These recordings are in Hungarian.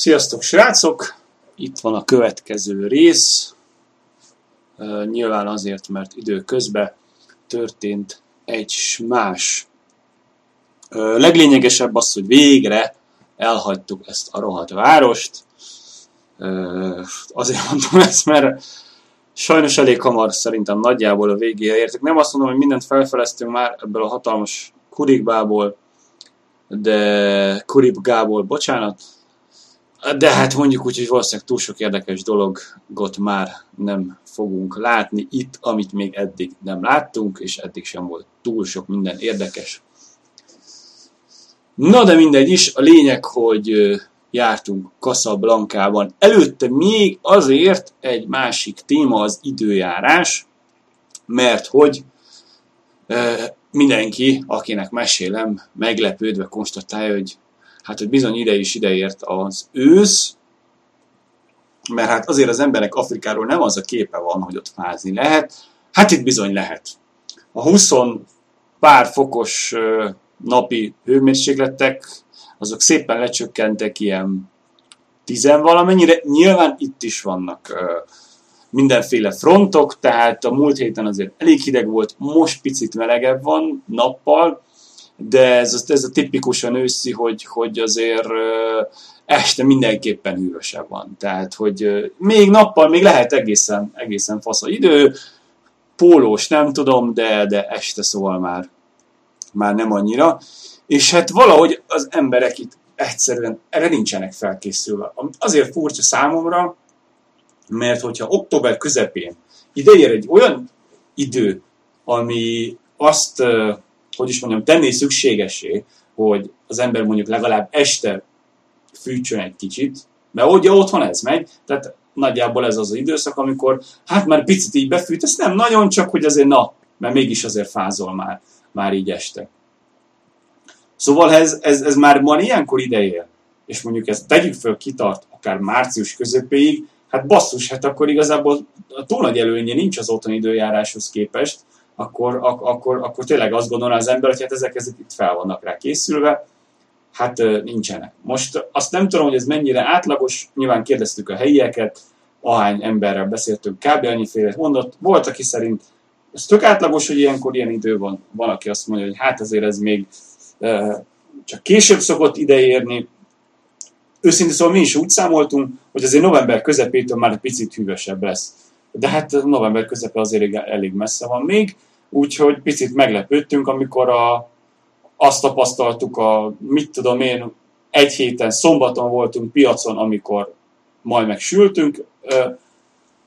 Sziasztok srácok! Itt van a következő rész. Nyilván azért, mert időközben történt egy más. Leglényegesebb az, hogy végre elhagytuk ezt a rohadt várost. Azért mondom ezt, mert sajnos elég hamar szerintem nagyjából a végére értek. Nem azt mondom, hogy mindent felfeleztünk már ebből a hatalmas kurikbából, de kuribgából, bocsánat, de hát mondjuk úgy, hogy valószínűleg túl sok érdekes dologot már nem fogunk látni itt, amit még eddig nem láttunk, és eddig sem volt túl sok minden érdekes. Na de mindegy is, a lényeg, hogy jártunk Casablancában. Előtte még azért egy másik téma az időjárás, mert hogy mindenki, akinek mesélem, meglepődve konstatálja, hogy hát hogy bizony ide is ideért az ősz, mert hát azért az emberek Afrikáról nem az a képe van, hogy ott fázni lehet, hát itt bizony lehet. A 20 pár fokos napi hőmérsékletek, azok szépen lecsökkentek ilyen tizenvalamennyire. Nyilván itt is vannak mindenféle frontok, tehát a múlt héten azért elég hideg volt, most picit melegebb van nappal, de ez, ez a tipikusan őszi, hogy, hogy azért este mindenképpen hűvösebb van. Tehát, hogy még nappal még lehet egészen, egészen fasz a idő, pólós nem tudom, de, de este szóval már, már nem annyira. És hát valahogy az emberek itt egyszerűen erre nincsenek felkészülve. Azért furcsa számomra, mert hogyha október közepén ide ér egy olyan idő, ami azt hogy is mondjam, tenni szükségesé, hogy az ember mondjuk legalább este fűtsön egy kicsit, mert ugye otthon ez megy, tehát nagyjából ez az, az időszak, amikor hát már picit így befűt, ez nem nagyon, csak hogy azért na, mert mégis azért fázol már, már így este. Szóval ez, ez, ez már van ilyenkor ideje, és mondjuk ezt tegyük föl, kitart akár március közepéig, hát basszus, hát akkor igazából túl nagy előnye nincs az otthoni időjáráshoz képest, akkor, ak- akkor, akkor tényleg azt gondolná az ember, hogy hát ezek, ezek itt fel vannak rá készülve, hát nincsenek. Most azt nem tudom, hogy ez mennyire átlagos, nyilván kérdeztük a helyieket, ahány emberrel beszéltünk, kb. annyiféle mondott, volt, aki szerint ez tök átlagos, hogy ilyenkor ilyen idő van, van, aki azt mondja, hogy hát azért ez még csak később szokott ideérni. Őszintén szóval mi is úgy számoltunk, hogy azért november közepétől már egy picit hűvösebb lesz. De hát november közepe azért elég messze van még, Úgyhogy picit meglepődtünk, amikor a, azt tapasztaltuk a, mit tudom én, egy héten szombaton voltunk piacon, amikor majd megsültünk,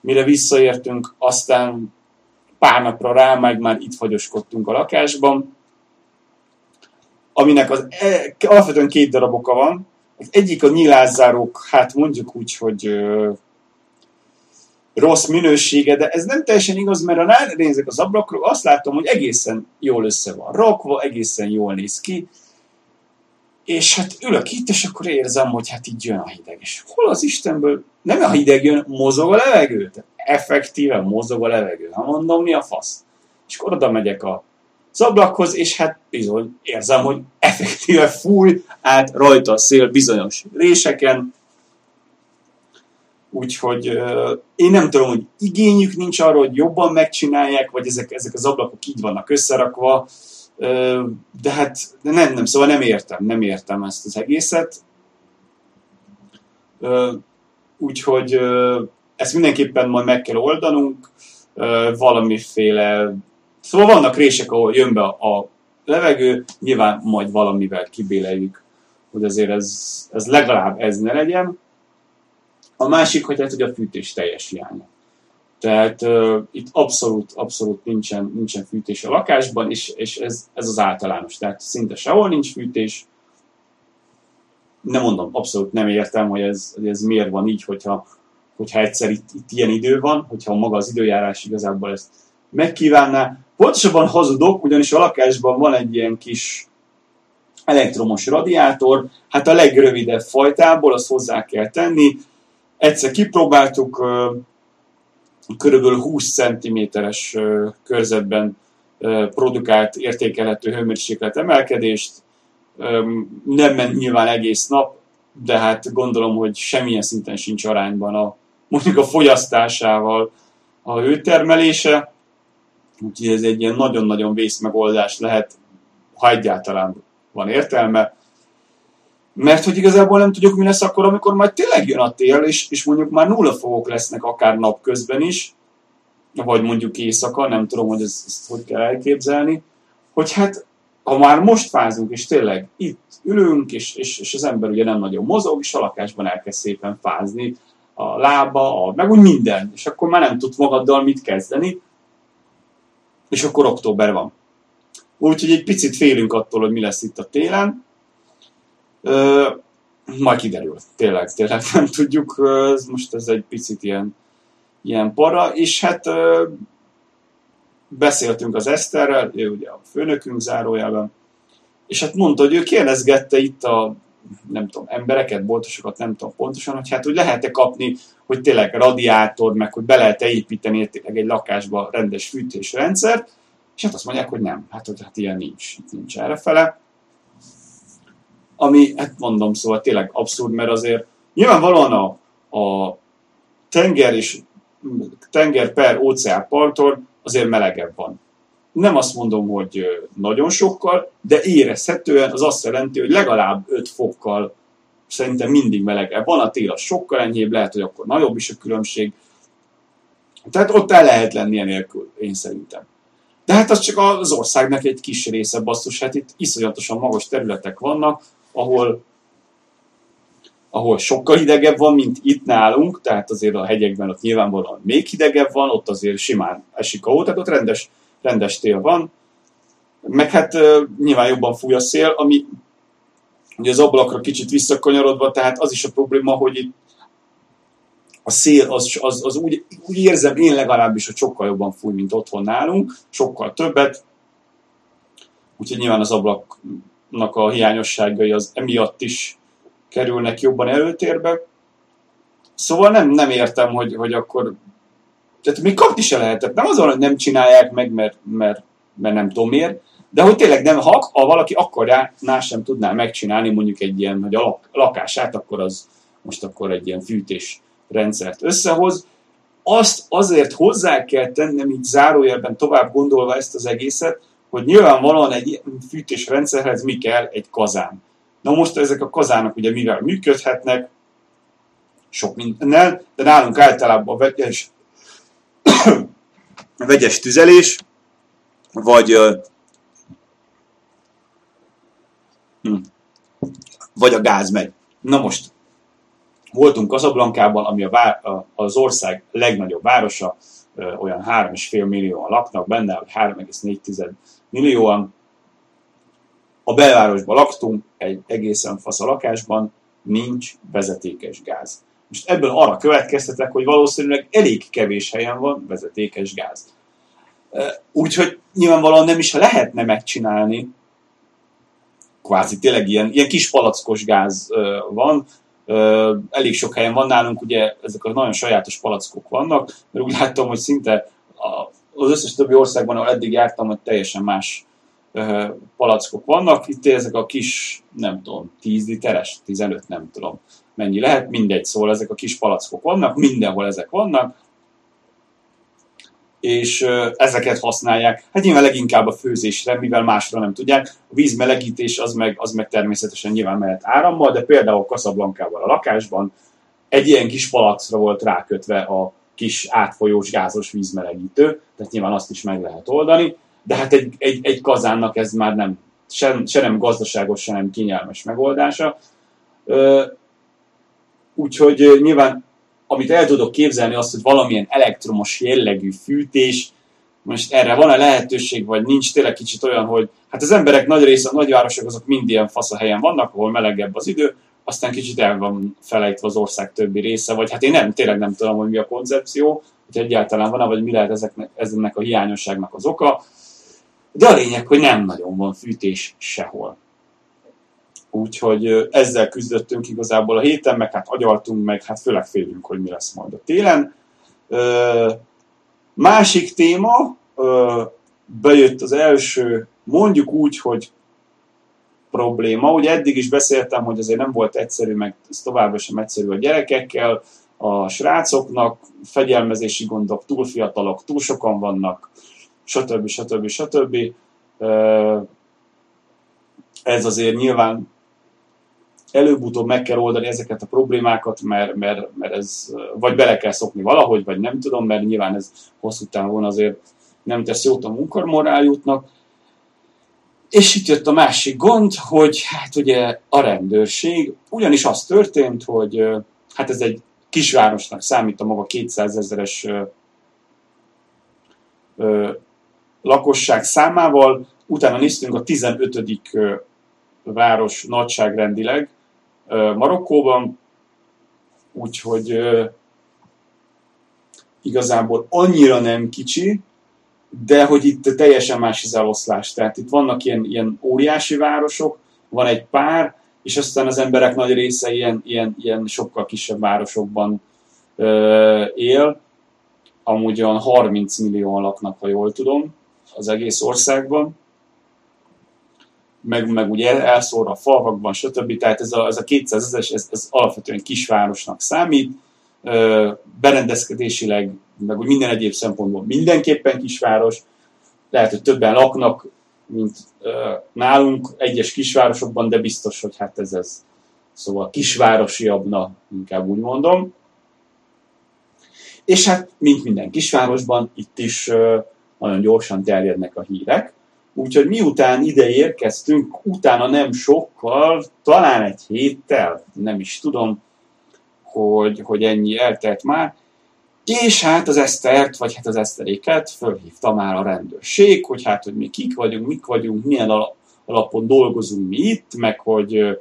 mire visszaértünk, aztán pár napra rá meg már itt fagyoskodtunk a lakásban, aminek az e, alapvetően két darab oka van. Az egyik a nyilászárók, hát mondjuk úgy, hogy rossz minősége, de ez nem teljesen igaz, mert ha ránézek az ablakról, azt látom, hogy egészen jól össze van rakva, egészen jól néz ki, és hát ülök itt, és akkor érzem, hogy hát így jön a hideg. És hol az Istenből nem a hideg jön, mozog a levegő. Tehát effektíven mozog a levegő. Ha mondom, mi a fasz? És akkor oda megyek a ablakhoz, és hát bizony érzem, hogy effektíve fúj át rajta a szél bizonyos réseken, Úgyhogy én nem tudom, hogy igényük nincs arra, hogy jobban megcsinálják, vagy ezek, ezek az ablakok így vannak összerakva, de hát nem, nem, szóval nem értem, nem értem ezt az egészet. Úgyhogy ezt mindenképpen majd meg kell oldanunk, valamiféle, szóval vannak rések, ahol jön be a levegő, nyilván majd valamivel kibéleljük, hogy azért ez, ez legalább ez ne legyen. A másik, hogy, hát, hogy a fűtés teljes hiánya. Tehát uh, itt abszolút, abszolút nincsen, nincsen fűtés a lakásban, és, és ez, ez az általános. Tehát szinte sehol nincs fűtés. Nem mondom, abszolút nem értem, hogy ez, hogy ez miért van így, hogyha, hogyha egyszer itt, itt ilyen idő van, hogyha maga az időjárás igazából ezt megkívánná. Pontosabban hazudok, ugyanis a lakásban van egy ilyen kis elektromos radiátor, hát a legrövidebb fajtából, azt hozzá kell tenni, Egyszer kipróbáltuk, körülbelül 20 cm-es körzetben produkált értékelhető hőmérséklet emelkedést, nem ment nyilván egész nap, de hát gondolom, hogy semmilyen szinten sincs arányban a mondjuk a fogyasztásával a hőtermelése, úgyhogy ez egy ilyen nagyon-nagyon vészmegoldás lehet, ha egyáltalán van értelme, mert hogy igazából nem tudjuk, mi lesz akkor, amikor majd tényleg jön a tél, és, és mondjuk már nulla fogok lesznek akár napközben is, vagy mondjuk éjszaka, nem tudom, hogy ezt, ezt hogy kell elképzelni, hogy hát ha már most fázunk, és tényleg itt ülünk, és, és, és az ember ugye nem nagyon mozog, és a lakásban elkezd szépen fázni, a lába, a, meg úgy minden, és akkor már nem tud magaddal mit kezdeni, és akkor október van. Úgyhogy egy picit félünk attól, hogy mi lesz itt a télen. Ö, majd kiderül. Tényleg, tényleg nem tudjuk. Ez most ez egy picit ilyen, ilyen para, és hát ö, beszéltünk az Eszterrel, ő ugye a főnökünk zárójában, és hát mondta, hogy ő kérdezgette itt a nem tudom, embereket, boltosokat, nem tudom pontosan, hogy hát hogy lehet-e kapni, hogy tényleg radiátor, meg hogy be lehet-e építeni tényleg egy lakásba rendes fűtésrendszert, és hát azt mondják, hogy nem, hát hogy hát ilyen nincs, nincs errefele. Ami, hát mondom, szóval tényleg abszurd, mert azért nyilvánvalóan a, a tenger és tenger per óceán parton azért melegebb van. Nem azt mondom, hogy nagyon sokkal, de érezhetően az azt jelenti, hogy legalább 5 fokkal szerintem mindig melegebb. Van a tél, az sokkal enyhébb, lehet, hogy akkor nagyobb is a különbség. Tehát ott el lehet lenni enélkül, én szerintem. De hát az csak az országnak egy kis része, basszus, hát itt iszonyatosan magas területek vannak, ahol ahol sokkal hidegebb van, mint itt nálunk, tehát azért a hegyekben ott nyilvánvalóan még hidegebb van, ott azért simán esik a hó, tehát ott rendes, rendes tél van. Meg hát nyilván jobban fúj a szél, ami ugye az ablakra kicsit visszakanyarodva, tehát az is a probléma, hogy itt a szél az, az, az úgy, úgy érzem én legalábbis, hogy sokkal jobban fúj, mint otthon nálunk, sokkal többet. Úgyhogy nyilván az ablaknak a hiányosságai az emiatt is kerülnek jobban előtérbe. Szóval nem, nem értem, hogy, hogy akkor... Tehát még kapni se lehetett. Nem azon, hogy nem csinálják meg, mert, mert, mert nem tudom miért, de hogy tényleg nem, ha, ha valaki akarná, sem tudná megcsinálni mondjuk egy ilyen, hogy a lakását, akkor az most akkor egy ilyen fűtés rendszert összehoz. Azt azért hozzá kell tennem, így zárójelben tovább gondolva ezt az egészet, hogy nyilvánvalóan egy fűtésrendszerhez mi kell egy kazán. Na most ezek a kazánok ugye mivel működhetnek, sok mindennel, de nálunk általában a vegyes, a vegyes tüzelés, vagy hm, vagy a gáz megy. Na most, voltunk Casablancában, ami a vár, az ország legnagyobb városa, olyan 3,5 millióan laknak benne, vagy 3,4 millióan, a belvárosban laktunk, egy egészen fasz a lakásban, nincs vezetékes gáz. Most ebből arra következtetek, hogy valószínűleg elég kevés helyen van vezetékes gáz. Úgyhogy nyilvánvalóan nem is lehetne megcsinálni, kvázi tényleg ilyen, ilyen kis palackos gáz van, elég sok helyen van nálunk, ugye ezek a nagyon sajátos palackok vannak, mert úgy láttam, hogy szinte az összes többi országban, ahol eddig jártam, hogy teljesen más palackok vannak. Itt ezek a kis, nem tudom, 10 literes, 15, nem tudom mennyi lehet, mindegy, szóval ezek a kis palackok vannak, mindenhol ezek vannak, és ezeket használják. Hát nyilván leginkább a főzésre, mivel másra nem tudják. A vízmelegítés az meg, az meg természetesen nyilván mehet árammal, de például Casablancával a lakásban egy ilyen kis palackra volt rákötve a kis átfolyós gázos vízmelegítő, tehát nyilván azt is meg lehet oldani de hát egy, egy, egy kazánnak ez már nem, se, se nem gazdaságos, se nem kényelmes megoldása. Úgyhogy nyilván, amit el tudok képzelni, az, hogy valamilyen elektromos jellegű fűtés, most erre van-e lehetőség, vagy nincs, tényleg kicsit olyan, hogy hát az emberek nagy része, a nagyvárosok azok mind ilyen fasz a helyen vannak, ahol melegebb az idő, aztán kicsit el van felejtve az ország többi része, vagy hát én nem, tényleg nem tudom, hogy mi a koncepció, hogy egyáltalán van-e, vagy mi lehet ezeknek, ezeknek a hiányosságnak az oka. De a lényeg, hogy nem nagyon van fűtés sehol. Úgyhogy ezzel küzdöttünk igazából a héten, meg hát agyaltunk, meg hát főleg félünk, hogy mi lesz majd a télen. Másik téma, bejött az első, mondjuk úgy, hogy probléma. Ugye eddig is beszéltem, hogy azért nem volt egyszerű, meg továbbra sem egyszerű a gyerekekkel, a srácoknak, fegyelmezési gondok, túl fiatalok, túl sokan vannak, stb. stb. stb. Ez azért nyilván előbb-utóbb meg kell oldani ezeket a problémákat, mert, mert, mert ez vagy bele kell szokni valahogy, vagy nem tudom, mert nyilván ez hosszú távon azért nem tesz jót a munkarmoráljutnak. És itt jött a másik gond, hogy hát ugye a rendőrség, ugyanis az történt, hogy hát ez egy kisvárosnak számít a maga 200 ezeres lakosság számával, utána néztünk a 15. város nagyságrendileg Marokkóban, úgyhogy igazából annyira nem kicsi, de hogy itt teljesen más az eloszlás. Tehát itt vannak ilyen, ilyen óriási városok, van egy pár, és aztán az emberek nagy része ilyen, ilyen, ilyen sokkal kisebb városokban ö, él. Amúgy olyan 30 millióan laknak, ha jól tudom, az egész országban. Meg, meg ugye elszór a falvakban, stb. Tehát ez a, ez a 200 ezeres, ez, ez alapvetően kisvárosnak számít. Berendezkedésileg, meg úgy minden egyéb szempontból mindenképpen kisváros. Lehet, hogy többen laknak, mint nálunk egyes kisvárosokban, de biztos, hogy hát ez ez. Szóval kisvárosiabbna, inkább úgy mondom. És hát, mint minden kisvárosban, itt is nagyon gyorsan terjednek a hírek. Úgyhogy miután ide érkeztünk, utána nem sokkal, talán egy héttel, nem is tudom, hogy, hogy ennyi eltelt már, és hát az Esztert, vagy hát az Eszteréket fölhívta már a rendőrség, hogy hát, hogy mi kik vagyunk, mik vagyunk, milyen alapon dolgozunk mi itt, meg hogy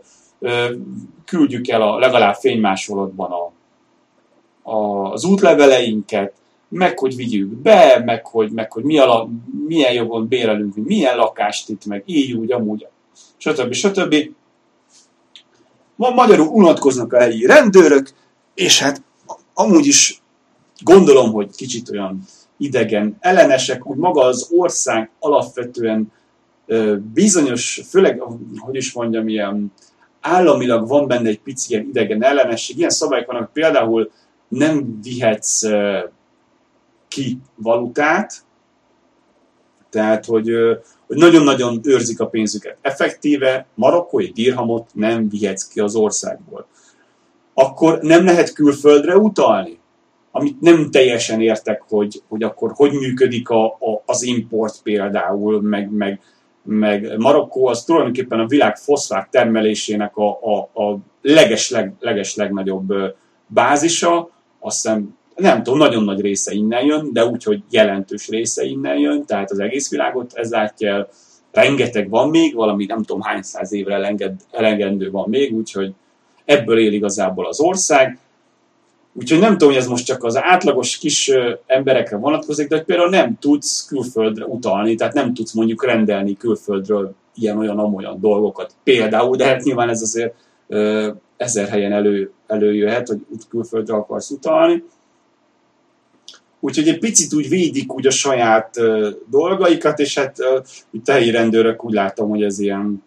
küldjük el a legalább fénymásolatban a, a, az útleveleinket, meg hogy vigyük be, meg hogy, meg hogy mi ala, milyen jogon bérelünk, milyen lakást itt, meg így, úgy, amúgy, stb. stb. Ma magyarul unatkoznak a helyi rendőrök, és hát amúgy is gondolom, hogy kicsit olyan idegen ellenesek, úgy maga az ország alapvetően bizonyos, főleg, hogy is mondjam, ilyen államilag van benne egy pici ilyen idegen ellenesség. Ilyen szabályok vannak, például nem vihetsz ki valutát, tehát, hogy, hogy nagyon-nagyon őrzik a pénzüket. Effektíve marokkói dirhamot nem vihetsz ki az országból. Akkor nem lehet külföldre utalni? Amit nem teljesen értek, hogy, hogy akkor hogy működik a, a, az import például, meg, meg, meg Marokkó az tulajdonképpen a világ foszfát termelésének a, a, a leges, leg, leges legnagyobb bázisa, azt hiszem, nem tudom, nagyon nagy része innen jön, de úgy, hogy jelentős része innen jön, tehát az egész világot ez látja rengeteg van még, valami nem tudom hány száz évre elenged, elengedő van még, úgyhogy ebből él igazából az ország, Úgyhogy nem tudom, hogy ez most csak az átlagos kis emberekre vonatkozik, de hogy például nem tudsz külföldre utalni, tehát nem tudsz mondjuk rendelni külföldről ilyen-olyan-amolyan dolgokat. Például, de hát nyilván ez azért ezer helyen elő, előjöhet, hogy külföldre akarsz utalni. Úgyhogy egy picit úgy védik úgy a saját dolgaikat, és hát itt helyi rendőrök úgy látom, hogy ez ilyen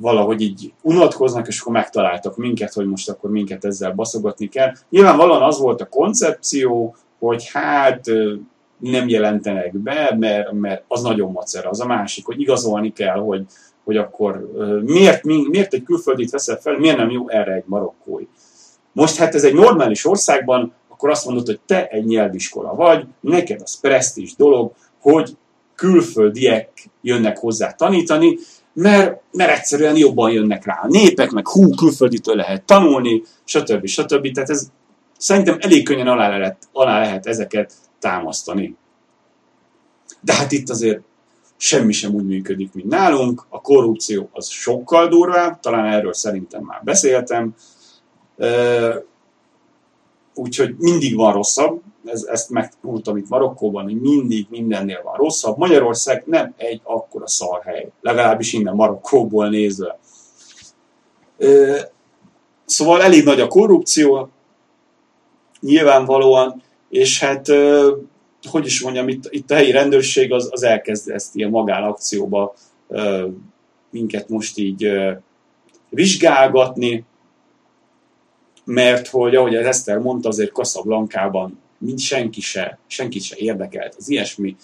valahogy így unatkoznak, és akkor megtaláltak minket, hogy most akkor minket ezzel baszogatni kell. Nyilvánvalóan az volt a koncepció, hogy hát nem jelentenek be, mert, mert az nagyon macer, az a másik, hogy igazolni kell, hogy, hogy akkor miért, miért egy külföldit veszel fel, miért nem jó erre egy marokkói. Most hát ez egy normális országban, akkor azt mondod, hogy te egy nyelviskola vagy, neked az presztízs dolog, hogy külföldiek jönnek hozzá tanítani, mert, mert egyszerűen jobban jönnek rá a népek, meg hú, külfölditől lehet tanulni, stb. stb. Tehát ez szerintem elég könnyen alá lehet, alá lehet ezeket támasztani. De hát itt azért semmi sem úgy működik, mint nálunk. A korrupció az sokkal durvább, talán erről szerintem már beszéltem. Úgyhogy mindig van rosszabb, ez, ezt megmondtam itt Marokkóban, hogy mindig mindennél van rosszabb. Magyarország nem egy akkora szarhely, legalábbis innen Marokkóból nézve. Szóval elég nagy a korrupció, nyilvánvalóan, és hát, hogy is mondjam, itt, itt a helyi rendőrség az, az elkezd ezt ilyen magánakcióba minket most így vizsgálgatni, mert hogy ahogy az Eszter mondta, azért Casablancában mind senki se, senki se érdekelt az ilyesmi,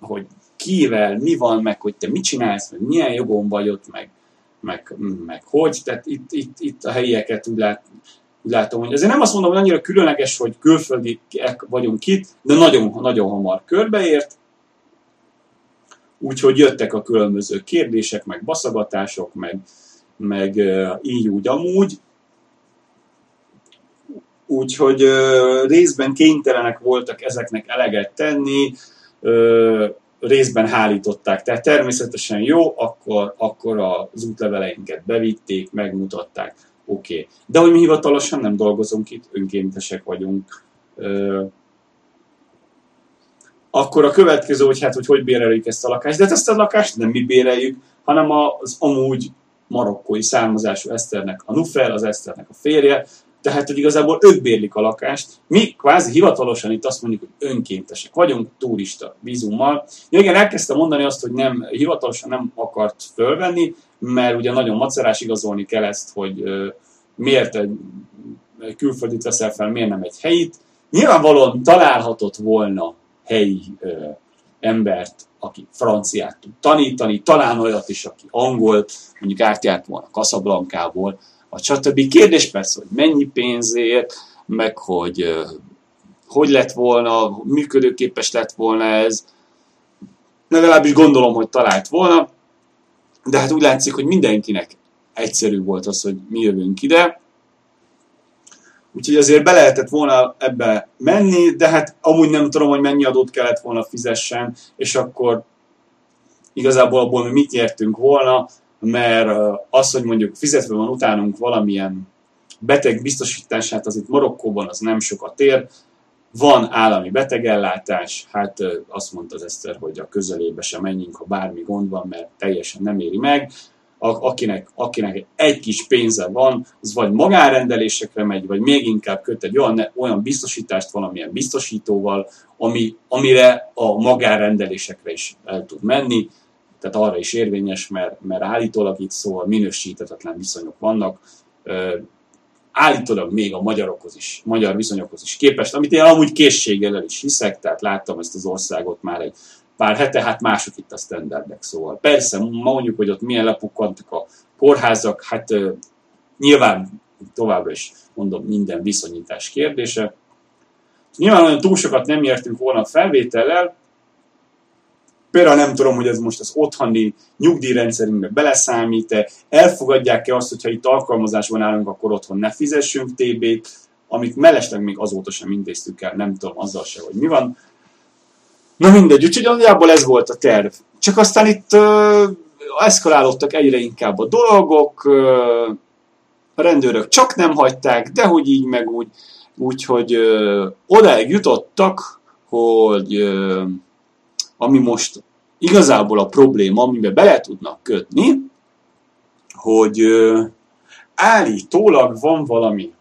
hogy kivel, mi van, meg hogy te mit csinálsz, meg milyen jogon vagy ott, meg, meg, meg hogy. Tehát itt, itt, itt a helyieket úgy, lát, úgy látom, hogy azért nem azt mondom, hogy annyira különleges, hogy külföldi vagyunk itt, de nagyon, nagyon hamar körbeért. Úgyhogy jöttek a különböző kérdések, meg baszagatások, meg, meg így úgy amúgy. Úgyhogy részben kénytelenek voltak ezeknek eleget tenni, részben hálították. Tehát természetesen jó, akkor, akkor az útleveleinket bevitték, megmutatták, oké. Okay. De hogy mi hivatalosan nem dolgozunk itt, önkéntesek vagyunk. Akkor a következő, hogy hát, hogy hogy béreljük ezt a lakást. De hát ezt a lakást nem mi béreljük, hanem az amúgy marokkói származású Eszternek a Nufel, az Eszternek a férje, tehát, hogy igazából ők bérlik a lakást. Mi kvázi hivatalosan itt azt mondjuk, hogy önkéntesek vagyunk, turista vízummal. Ja, igen, elkezdtem mondani azt, hogy nem hivatalosan nem akart fölvenni, mert ugye nagyon macerás igazolni kell ezt, hogy uh, miért egy külföldit veszel fel, miért nem egy helyit. Nyilvánvalóan találhatott volna helyi uh, embert, aki franciát tud tanítani, talán olyat is, aki angolt, mondjuk átjárt volna Casablanca-ból, a stb. Kérdés persze, hogy mennyi pénzért, meg hogy hogy lett volna, működőképes lett volna ez. Legalábbis gondolom, hogy talált volna, de hát úgy látszik, hogy mindenkinek egyszerű volt az, hogy mi jövünk ide. Úgyhogy azért be lehetett volna ebbe menni, de hát amúgy nem tudom, hogy mennyi adót kellett volna fizessen, és akkor igazából abból mi mit nyertünk volna, mert az, hogy mondjuk fizetve van utánunk valamilyen beteg biztosítását, az itt Marokkóban az nem sokat ér, van állami betegellátás, hát azt mondta az Eszter, hogy a közelébe sem menjünk, ha bármi gond van, mert teljesen nem éri meg. Akinek, akinek egy kis pénze van, az vagy magánrendelésekre megy, vagy még inkább köt egy olyan, olyan biztosítást valamilyen biztosítóval, ami, amire a magánrendelésekre is el tud menni tehát arra is érvényes, mert, mert állítólag itt szóval minősítetetlen viszonyok vannak, állítólag még a magyarokhoz is, magyar viszonyokhoz is képest, amit én amúgy készséggel el is hiszek, tehát láttam ezt az országot már egy pár hete, hát mások itt a standardek, szóval persze, mondjuk, hogy ott milyen lepukkantak a kórházak, hát nyilván továbbra is mondom, minden viszonyítás kérdése. Nyilván olyan túl sokat nem értünk volna a felvétellel, Például nem tudom, hogy ez most az otthoni nyugdíjrendszerünkbe beleszámít-e, elfogadják-e azt, hogyha itt alkalmazásban állunk, akkor otthon ne fizessünk TB-t, amit mellesleg még azóta sem intéztük el, nem tudom azzal se, hogy mi van. Na mindegy, úgyhogy nagyjából ez volt a terv. Csak aztán itt uh, eszkalálódtak egyre inkább a dolgok, uh, a rendőrök csak nem hagyták, de hogy így meg úgy, úgyhogy uh, odáig jutottak, hogy uh, ami most igazából a probléma, amiben bele tudnak kötni, hogy állítólag van valami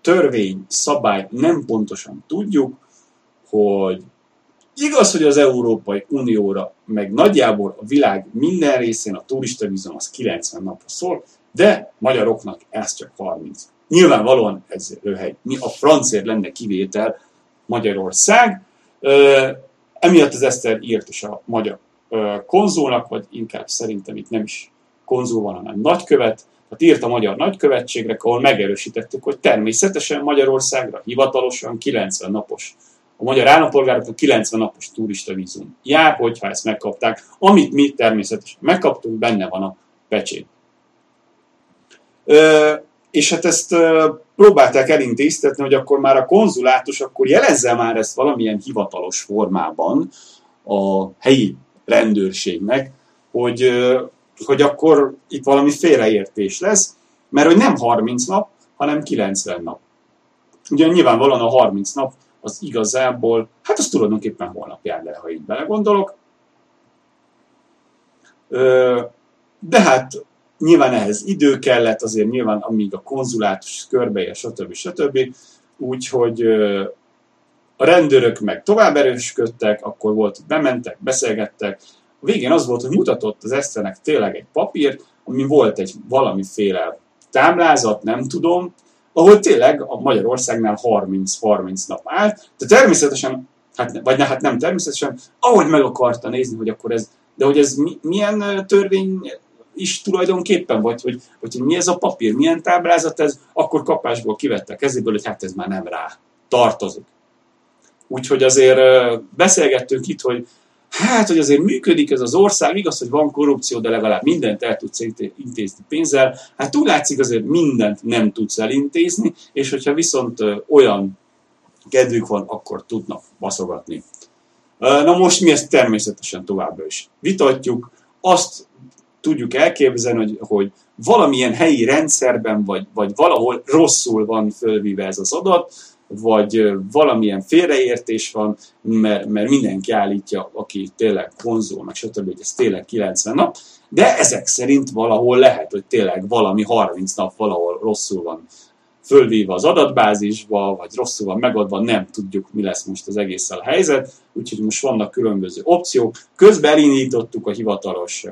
törvény, szabály, nem pontosan tudjuk, hogy igaz, hogy az Európai Unióra, meg nagyjából a világ minden részén a turista vízum az 90 napra szól, de magyaroknak ez csak 30. Nyilvánvalóan ez röhegy. Mi a francér lenne kivétel Magyarország. Emiatt az Eszter írt is a magyar konzulnak, vagy inkább szerintem itt nem is konzul van, hanem nagykövet, tehát írt a magyar nagykövetségre, ahol megerősítettük, hogy természetesen Magyarországra hivatalosan 90 napos a magyar állampolgároknak 90 napos turista vízum jár, hogyha ezt megkapták, amit mi természetesen megkaptunk, benne van a pecsét. És hát ezt próbálták elintéztetni, hogy akkor már a konzulátus akkor jelezze már ezt valamilyen hivatalos formában a helyi rendőrségnek, hogy, hogy akkor itt valami félreértés lesz, mert hogy nem 30 nap, hanem 90 nap. Ugye nyilvánvalóan a 30 nap az igazából, hát az tulajdonképpen holnap jár le, ha így belegondolok. De hát nyilván ehhez idő kellett, azért nyilván amíg a konzulátus körbeje, stb. stb. Úgyhogy a rendőrök meg tovább erősködtek, akkor volt, bementek, beszélgettek, a végén az volt, hogy mutatott az Eszternek tényleg egy papír, ami volt egy valamiféle táblázat, nem tudom, ahol tényleg a Magyarországnál 30-30 nap állt, de természetesen, hát, vagy ne, hát nem természetesen, ahogy meg akarta nézni, hogy akkor ez, de hogy ez mi, milyen törvény is tulajdonképpen, vagy hogy, hogy mi ez a papír, milyen táblázat ez, akkor kapásból kivette a kezéből, hogy hát ez már nem rá tartozik. Úgyhogy azért beszélgettünk itt, hogy hát, hogy azért működik ez az ország, igaz, hogy van korrupció, de legalább mindent el tudsz intézni pénzzel. Hát túl látszik azért mindent nem tudsz elintézni, és hogyha viszont olyan kedvük van, akkor tudnak baszogatni. Na most mi ezt természetesen továbbra is vitatjuk. Azt tudjuk elképzelni, hogy, hogy valamilyen helyi rendszerben, vagy, vagy valahol rosszul van fölvíve ez az adat, vagy valamilyen félreértés van, mert, mert mindenki állítja, aki tényleg konzul, meg stb., hogy ez tényleg 90 nap, de ezek szerint valahol lehet, hogy tényleg valami 30 nap valahol rosszul van fölvéve az adatbázisba, vagy rosszul van megadva, nem tudjuk, mi lesz most az egészen a helyzet, úgyhogy most vannak különböző opciók. Közben elindítottuk a hivatalos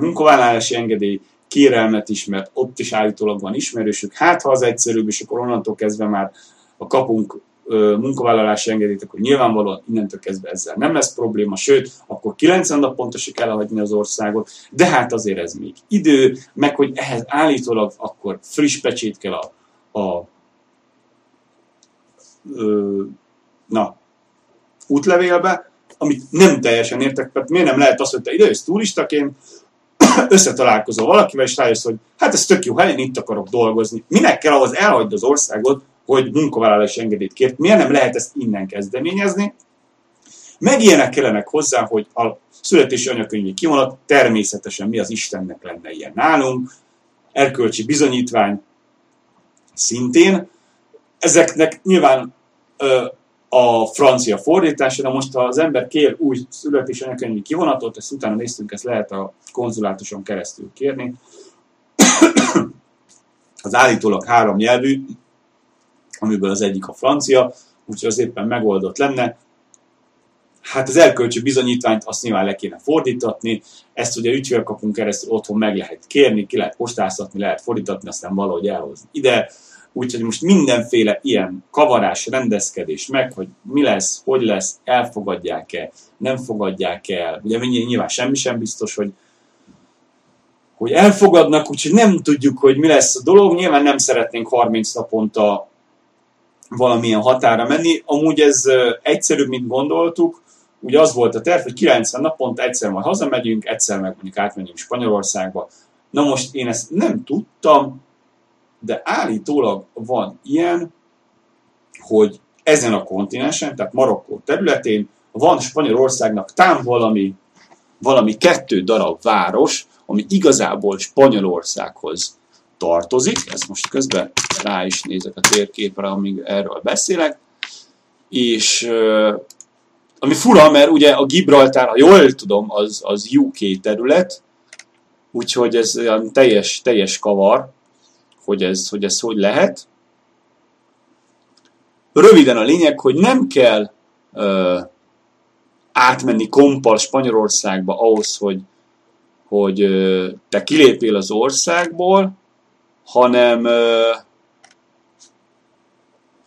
munkavállalási engedély kérelmet is, mert ott is állítólag van ismerősük. Hát, ha az egyszerűbb, és akkor onnantól kezdve már a kapunk munkavállalási engedélyt, akkor nyilvánvalóan innentől kezdve ezzel nem lesz probléma, sőt, akkor 90 nap pontosig kell elhagyni az országot, de hát azért ez még idő, meg hogy ehhez állítólag akkor friss pecsét kell a, a ö, na, útlevélbe, amit nem teljesen értek, mert miért nem lehet az, hogy te idejössz turistaként, összetalálkozol valakivel, és rájössz, hogy hát ez tök jó hely, én itt akarok dolgozni. Minek kell ahhoz elhagyd az országot, hogy munkavállalási engedélyt kért. Miért nem lehet ezt innen kezdeményezni? Meg ilyenek kellenek hozzá, hogy a születési anyakönyvi kivonat természetesen mi az Istennek lenne ilyen nálunk, erkölcsi bizonyítvány szintén. Ezeknek nyilván ö, a francia fordítása, de most ha az ember kér új születési anyakönyvi kivonatot, ezt utána néztünk, ezt lehet a konzulátuson keresztül kérni. az állítólag három nyelvű, amiből az egyik a francia, úgyhogy az éppen megoldott lenne. Hát az elkölcsű bizonyítványt azt nyilván le kéne fordítatni, ezt ugye ügyfélkapunk keresztül otthon meg lehet kérni, ki lehet postáztatni, lehet fordítatni, aztán valahogy elhozni ide. Úgyhogy most mindenféle ilyen kavarás, rendezkedés meg, hogy mi lesz, hogy lesz, elfogadják-e, nem fogadják el. Ugye nyilván semmi sem biztos, hogy hogy elfogadnak, úgyhogy nem tudjuk, hogy mi lesz a dolog. Nyilván nem szeretnénk 30 naponta valamilyen határa menni. Amúgy ez egyszerűbb, mint gondoltuk. Ugye az volt a terv, hogy 90 naponta egyszer majd hazamegyünk, egyszer meg mondjuk átmegyünk Spanyolországba. Na most én ezt nem tudtam, de állítólag van ilyen, hogy ezen a kontinensen, tehát Marokkó területén van Spanyolországnak tám valami, valami kettő darab város, ami igazából Spanyolországhoz tartozik. Ez most közben rá is nézek a térképre, amíg erről beszélek. És ami fura, mert ugye a Gibraltár, ha jól tudom, az, az UK terület, úgyhogy ez olyan teljes, teljes kavar, hogy ez, hogy ez hogy lehet. Röviden a lényeg, hogy nem kell ö, átmenni kompal Spanyolországba ahhoz, hogy, hogy ö, te kilépél az országból, hanem,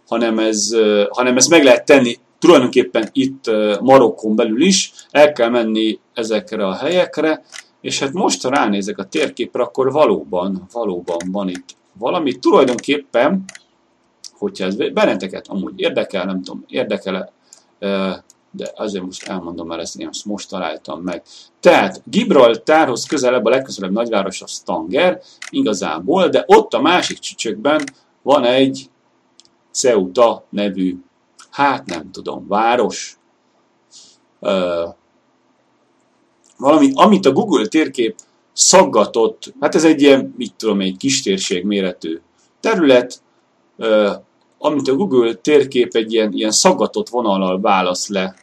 hanem, ez, hanem ezt meg lehet tenni tulajdonképpen itt Marokkon belül is, el kell menni ezekre a helyekre, és hát most, ha ránézek a térképre, akkor valóban, valóban van itt valami. Tulajdonképpen, hogyha ez benneteket amúgy érdekel, nem tudom, érdekel de azért most elmondom el ezt, én azt most találtam meg. Tehát Gibraltárhoz közelebb, a legközelebb nagyváros a Stanger, igazából, de ott a másik csücsökben van egy Ceuta nevű, hát nem tudom, város, ö, valami, amit a Google térkép szaggatott, hát ez egy ilyen, mit tudom, egy kistérség méretű terület, amit a Google térkép egy ilyen, ilyen szaggatott vonallal válasz le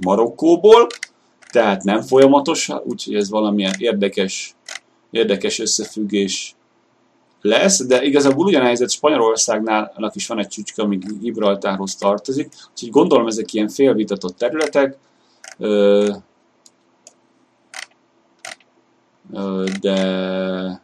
Marokkóból, tehát nem folyamatos, úgyhogy ez valamilyen érdekes, érdekes összefüggés lesz, de igazából ugyanehelyzet Spanyolországnál is van egy csücske, ami Gibraltárhoz tartozik, úgyhogy gondolom ezek ilyen félvitatott területek, de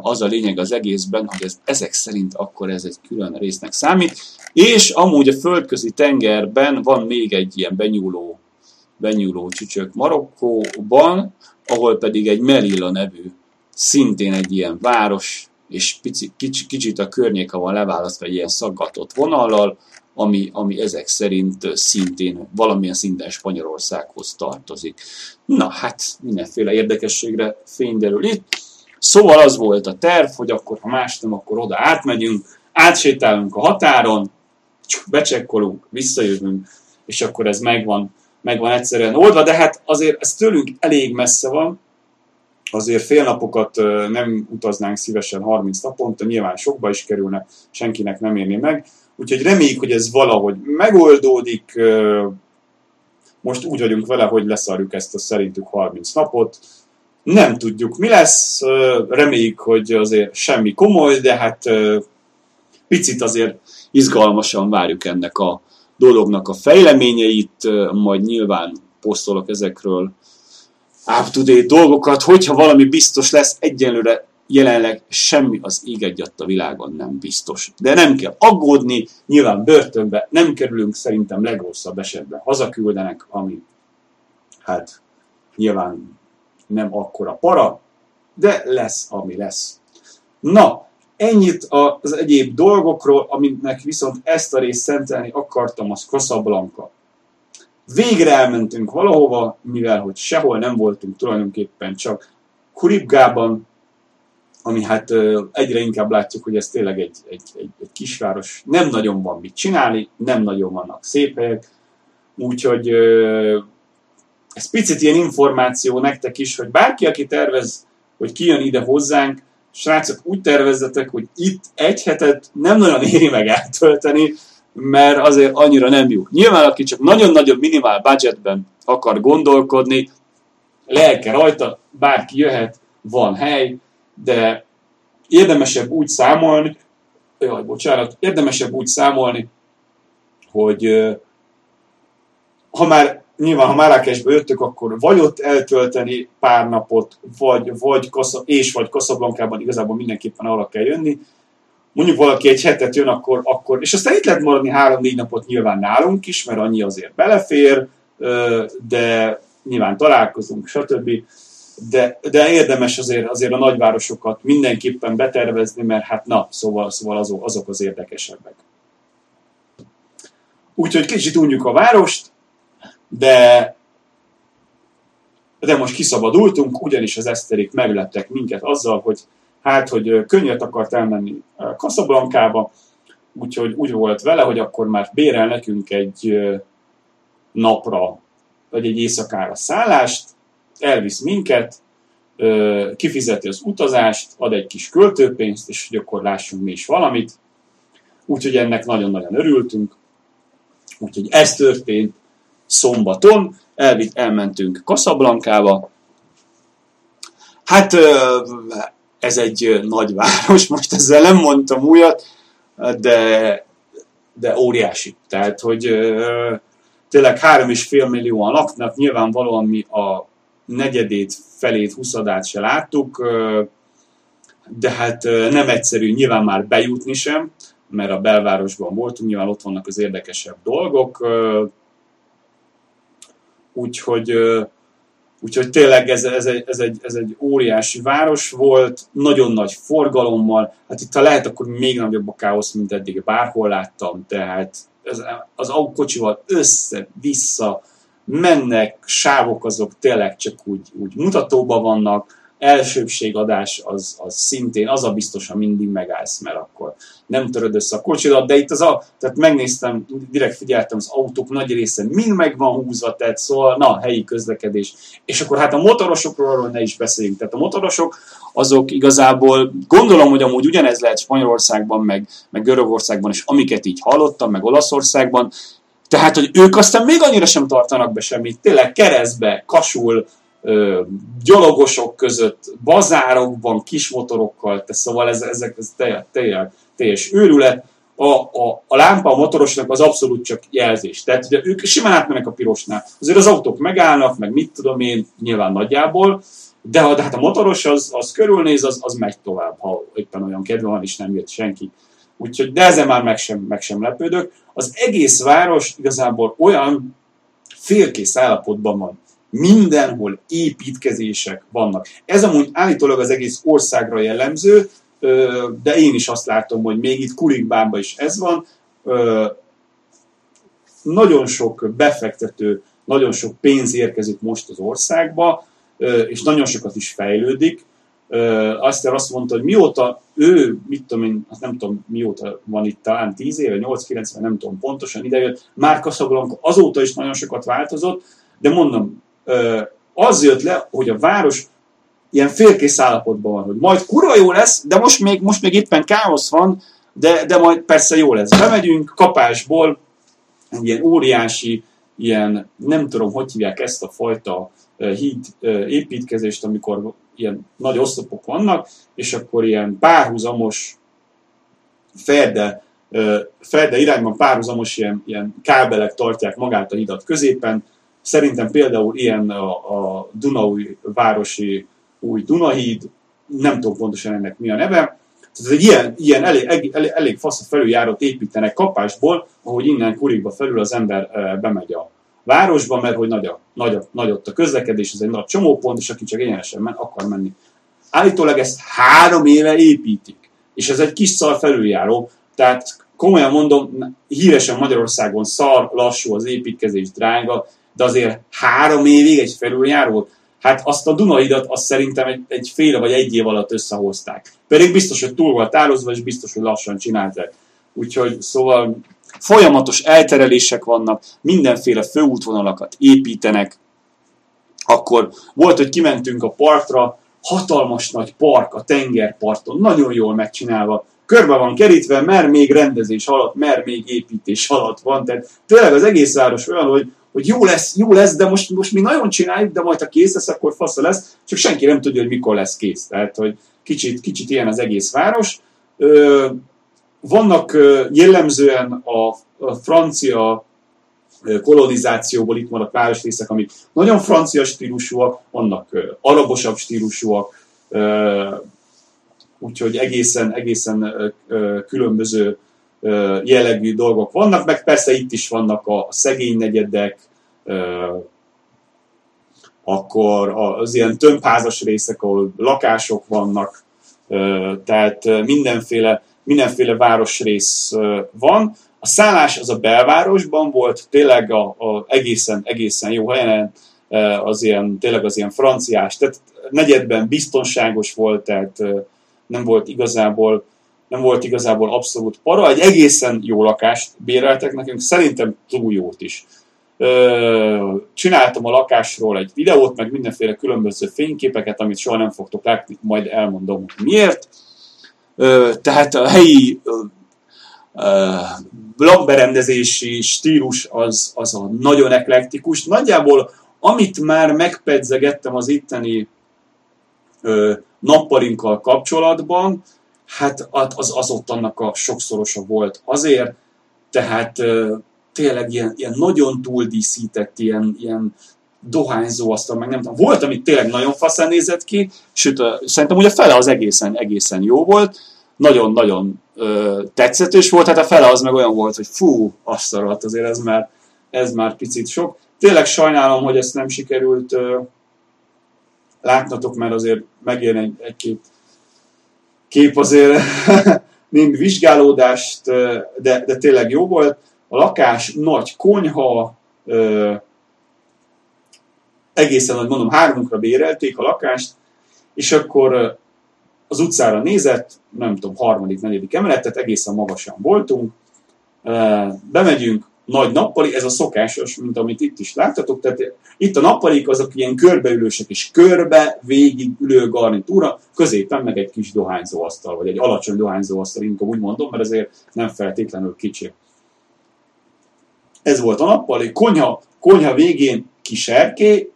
az a lényeg az egészben, hogy ez, ezek szerint akkor ez egy külön résznek számít, és amúgy a földközi tengerben van még egy ilyen benyúló, benyúló csücsök Marokkóban, ahol pedig egy Melilla nevű, szintén egy ilyen város, és pici, kicsi, kicsit a környéke van leválasztva egy ilyen szaggatott vonallal, ami, ami ezek szerint szintén valamilyen szinten Spanyolországhoz tartozik. Na hát mindenféle érdekességre fényderül itt. Szóval az volt a terv, hogy akkor ha más nem, akkor oda átmegyünk, átsétálunk a határon, becsekkolunk, visszajövünk, és akkor ez megvan, megvan egyszerűen oldva, de hát azért ez tőlünk elég messze van, azért fél napokat nem utaznánk szívesen 30 naponta, nyilván sokba is kerülne, senkinek nem érné meg, úgyhogy reméljük, hogy ez valahogy megoldódik, most úgy vagyunk vele, hogy leszarjuk ezt a szerintük 30 napot, nem tudjuk, mi lesz, reméljük, hogy azért semmi komoly, de hát picit azért izgalmasan várjuk ennek a dolognak a fejleményeit, majd nyilván posztolok ezekről up-to-date dolgokat, hogyha valami biztos lesz, egyenlőre jelenleg semmi az ég egyadt a világon nem biztos. De nem kell aggódni, nyilván börtönbe nem kerülünk, szerintem legrosszabb esetben hazaküldenek, ami hát nyilván nem akkora para, de lesz, ami lesz. Na, ennyit az egyéb dolgokról, aminek viszont ezt a részt szentelni akartam, az Casablanca. Végre elmentünk valahova, mivel hogy sehol nem voltunk tulajdonképpen csak Kuribgában, ami hát egyre inkább látjuk, hogy ez tényleg egy, egy, egy, egy kisváros. Nem nagyon van mit csinálni, nem nagyon vannak szép helyek, úgyhogy ez picit ilyen információ nektek is, hogy bárki, aki tervez, hogy kijön ide hozzánk, srácok, úgy tervezzetek, hogy itt egy hetet nem nagyon éri meg eltölteni, mert azért annyira nem jó. Nyilván, aki csak nagyon-nagyon minimál budgetben akar gondolkodni, lelke rajta, bárki jöhet, van hely, de érdemesebb úgy számolni, jaj, bocsánat, érdemesebb úgy számolni, hogy ha már nyilván, ha Marrakesbe jöttök, akkor vagy ott eltölteni pár napot, vagy, vagy Kassa, és vagy Casablancában igazából mindenképpen arra kell jönni. Mondjuk valaki egy hetet jön, akkor, akkor és aztán itt lehet maradni három-négy napot nyilván nálunk is, mert annyi azért belefér, de nyilván találkozunk, stb. De, de érdemes azért, azért a nagyvárosokat mindenképpen betervezni, mert hát na, szóval, szóval azok, azok az érdekesebbek. Úgyhogy kicsit unjuk a várost, de de most kiszabadultunk, ugyanis az eszterik meglettek minket azzal, hogy hát, hogy könnyet akart elmenni Kaszablankába, úgyhogy úgy volt vele, hogy akkor már bérel nekünk egy napra, vagy egy éjszakára szállást, elvisz minket, kifizeti az utazást, ad egy kis költőpénzt, és hogy akkor lássunk mi is valamit. Úgyhogy ennek nagyon-nagyon örültünk. Úgyhogy ez történt, szombaton, elvitt, elmentünk Casablanca-ba. Hát ez egy nagy város, most ezzel nem mondtam újat, de, de óriási. Tehát, hogy tényleg három és fél millióan laknak, nyilvánvalóan mi a negyedét, felét, huszadát se láttuk, de hát nem egyszerű nyilván már bejutni sem, mert a belvárosban voltunk, nyilván ott vannak az érdekesebb dolgok, Úgyhogy, úgyhogy tényleg ez, ez, egy, ez, egy, ez egy óriási város volt, nagyon nagy forgalommal, hát itt ha lehet, akkor még nagyobb a káosz, mint eddig bárhol láttam, tehát ez, az autókocsival össze-vissza mennek, sávok azok tényleg csak úgy, úgy mutatóban vannak, elsőbségadás az, az szintén, az a biztos, ha mindig megállsz, mert akkor nem töröd össze a kocsidat, de itt az a, tehát megnéztem, direkt figyeltem, az autók nagy része mind meg van húzva, tehát szóval, na, helyi közlekedés. És akkor hát a motorosokról arról ne is beszéljünk. Tehát a motorosok azok igazából, gondolom, hogy amúgy ugyanez lehet Spanyolországban, meg, meg Görögországban is, amiket így hallottam, meg Olaszországban, tehát, hogy ők aztán még annyira sem tartanak be semmit, tényleg keresztbe, kasul, gyalogosok között, bazárokban, kis motorokkal, te, szóval ez, ezek ez teljes, teljes, teljes őrület, a, a, a lámpa a motorosnak az abszolút csak jelzés. Tehát ugye ők simán átmennek a pirosnál. Azért az autók megállnak, meg mit tudom én, nyilván nagyjából, de, de hát a motoros az, az körülnéz, az, az megy tovább, ha éppen olyan kedve van, és nem jött senki. Úgyhogy, de ezzel már meg sem, meg sem lepődök. Az egész város igazából olyan félkész állapotban van. Mindenhol építkezések vannak. Ez amúgy állítólag az egész országra jellemző, de én is azt látom, hogy még itt Kulikbánban is ez van. Nagyon sok befektető, nagyon sok pénz érkezik most az országba, és nagyon sokat is fejlődik. Azt azt mondta, hogy mióta ő, mit tudom én, azt nem tudom mióta van itt, talán 10 éve, 8-9, nem tudom pontosan idejött, már Casablanca azóta is nagyon sokat változott, de mondom, az jött le, hogy a város ilyen félkész állapotban van, hogy majd kurva jó lesz, de most még, most még éppen káosz van, de, de majd persze jó lesz. Bemegyünk kapásból, egy ilyen óriási, ilyen, nem tudom, hogy hívják ezt a fajta híd építkezést, amikor ilyen nagy oszlopok vannak, és akkor ilyen párhuzamos ferde, ferde irányban párhuzamos ilyen, ilyen kábelek tartják magát a hidat középen. Szerintem például ilyen a, a Dunaúj városi új Dunahíd, nem tudom pontosan ennek mi a neve, tehát egy ilyen, ilyen elég, elég, elég fasz felüljárót építenek kapásból, ahogy innen Kurikba felül az ember bemegy a városba, mert hogy nagy, a, nagy, a, nagy ott a közlekedés, ez egy nagy csomópont, és aki csak egyenesen men, akar menni. Állítólag ezt három éve építik, és ez egy kis szar felüljáró, tehát komolyan mondom, híresen Magyarországon szar, lassú az építkezés, drága, de azért három évig egy felüljáró, hát azt a Dunaidat azt szerintem egy, egy fél vagy egy év alatt összehozták. Pedig biztos, hogy túl volt tározva, és biztos, hogy lassan csinálták. Úgyhogy szóval folyamatos elterelések vannak, mindenféle főútvonalakat építenek. Akkor volt, hogy kimentünk a partra, hatalmas nagy park a tengerparton, nagyon jól megcsinálva, körbe van kerítve, mert még rendezés alatt, mert még építés alatt van. Tehát tényleg az egész város olyan, hogy, hogy jó lesz, jó lesz, de most, most mi nagyon csináljuk, de majd ha kész lesz, akkor fasza lesz, csak senki nem tudja, hogy mikor lesz kész. Tehát, hogy kicsit, kicsit ilyen az egész város. Ö, vannak jellemzően a, francia kolonizációból itt vannak városrészek, amik nagyon francia stílusúak, vannak arabosabb stílusúak, úgyhogy egészen, egészen különböző jellegű dolgok vannak, meg persze itt is vannak a szegény negyedek, akkor az ilyen tömbházas részek, ahol lakások vannak, tehát mindenféle mindenféle városrész van. A szállás az a belvárosban volt, tényleg a, a egészen, egészen jó helyen, az ilyen, tényleg az ilyen franciás, tehát negyedben biztonságos volt, tehát nem volt igazából nem volt igazából abszolút para, egy egészen jó lakást béreltek nekünk, szerintem túl jót is. Csináltam a lakásról egy videót, meg mindenféle különböző fényképeket, amit soha nem fogtok látni, majd elmondom, hogy miért tehát a helyi blogberendezési stílus az, az a nagyon eklektikus. Nagyjából amit már megpedzegettem az itteni ö, nappalinkkal kapcsolatban, hát az, az ott annak a sokszorosa volt. Azért, tehát tényleg ilyen, ilyen nagyon túldíszített, ilyen, ilyen dohányzó asztal, meg nem tudom. Volt, amit tényleg nagyon faszán nézett ki, sőt, szerintem ugye a fele az egészen, egészen jó volt, nagyon-nagyon tetszetős volt, hát a fele az meg olyan volt, hogy fú, azt a azért ez már, ez már picit sok. Tényleg sajnálom, hogy ezt nem sikerült ö, látnatok, mert azért megjön egy, egy-két kép azért mind vizsgálódást, de, de tényleg jó volt. A lakás nagy konyha, ö, egészen, hogy mondom, háromunkra bérelték a lakást, és akkor az utcára nézett, nem tudom, harmadik, negyedik emeletet, egészen magasan voltunk, bemegyünk, nagy nappali, ez a szokásos, mint amit itt is láttatok, tehát itt a nappalik azok ilyen körbeülősek, és körbe végig ülő garnitúra, középen meg egy kis dohányzóasztal, vagy egy alacsony dohányzóasztal, inkább úgy mondom, mert azért nem feltétlenül kicsi. Ez volt a nappali, konyha, konyha végén kis erké,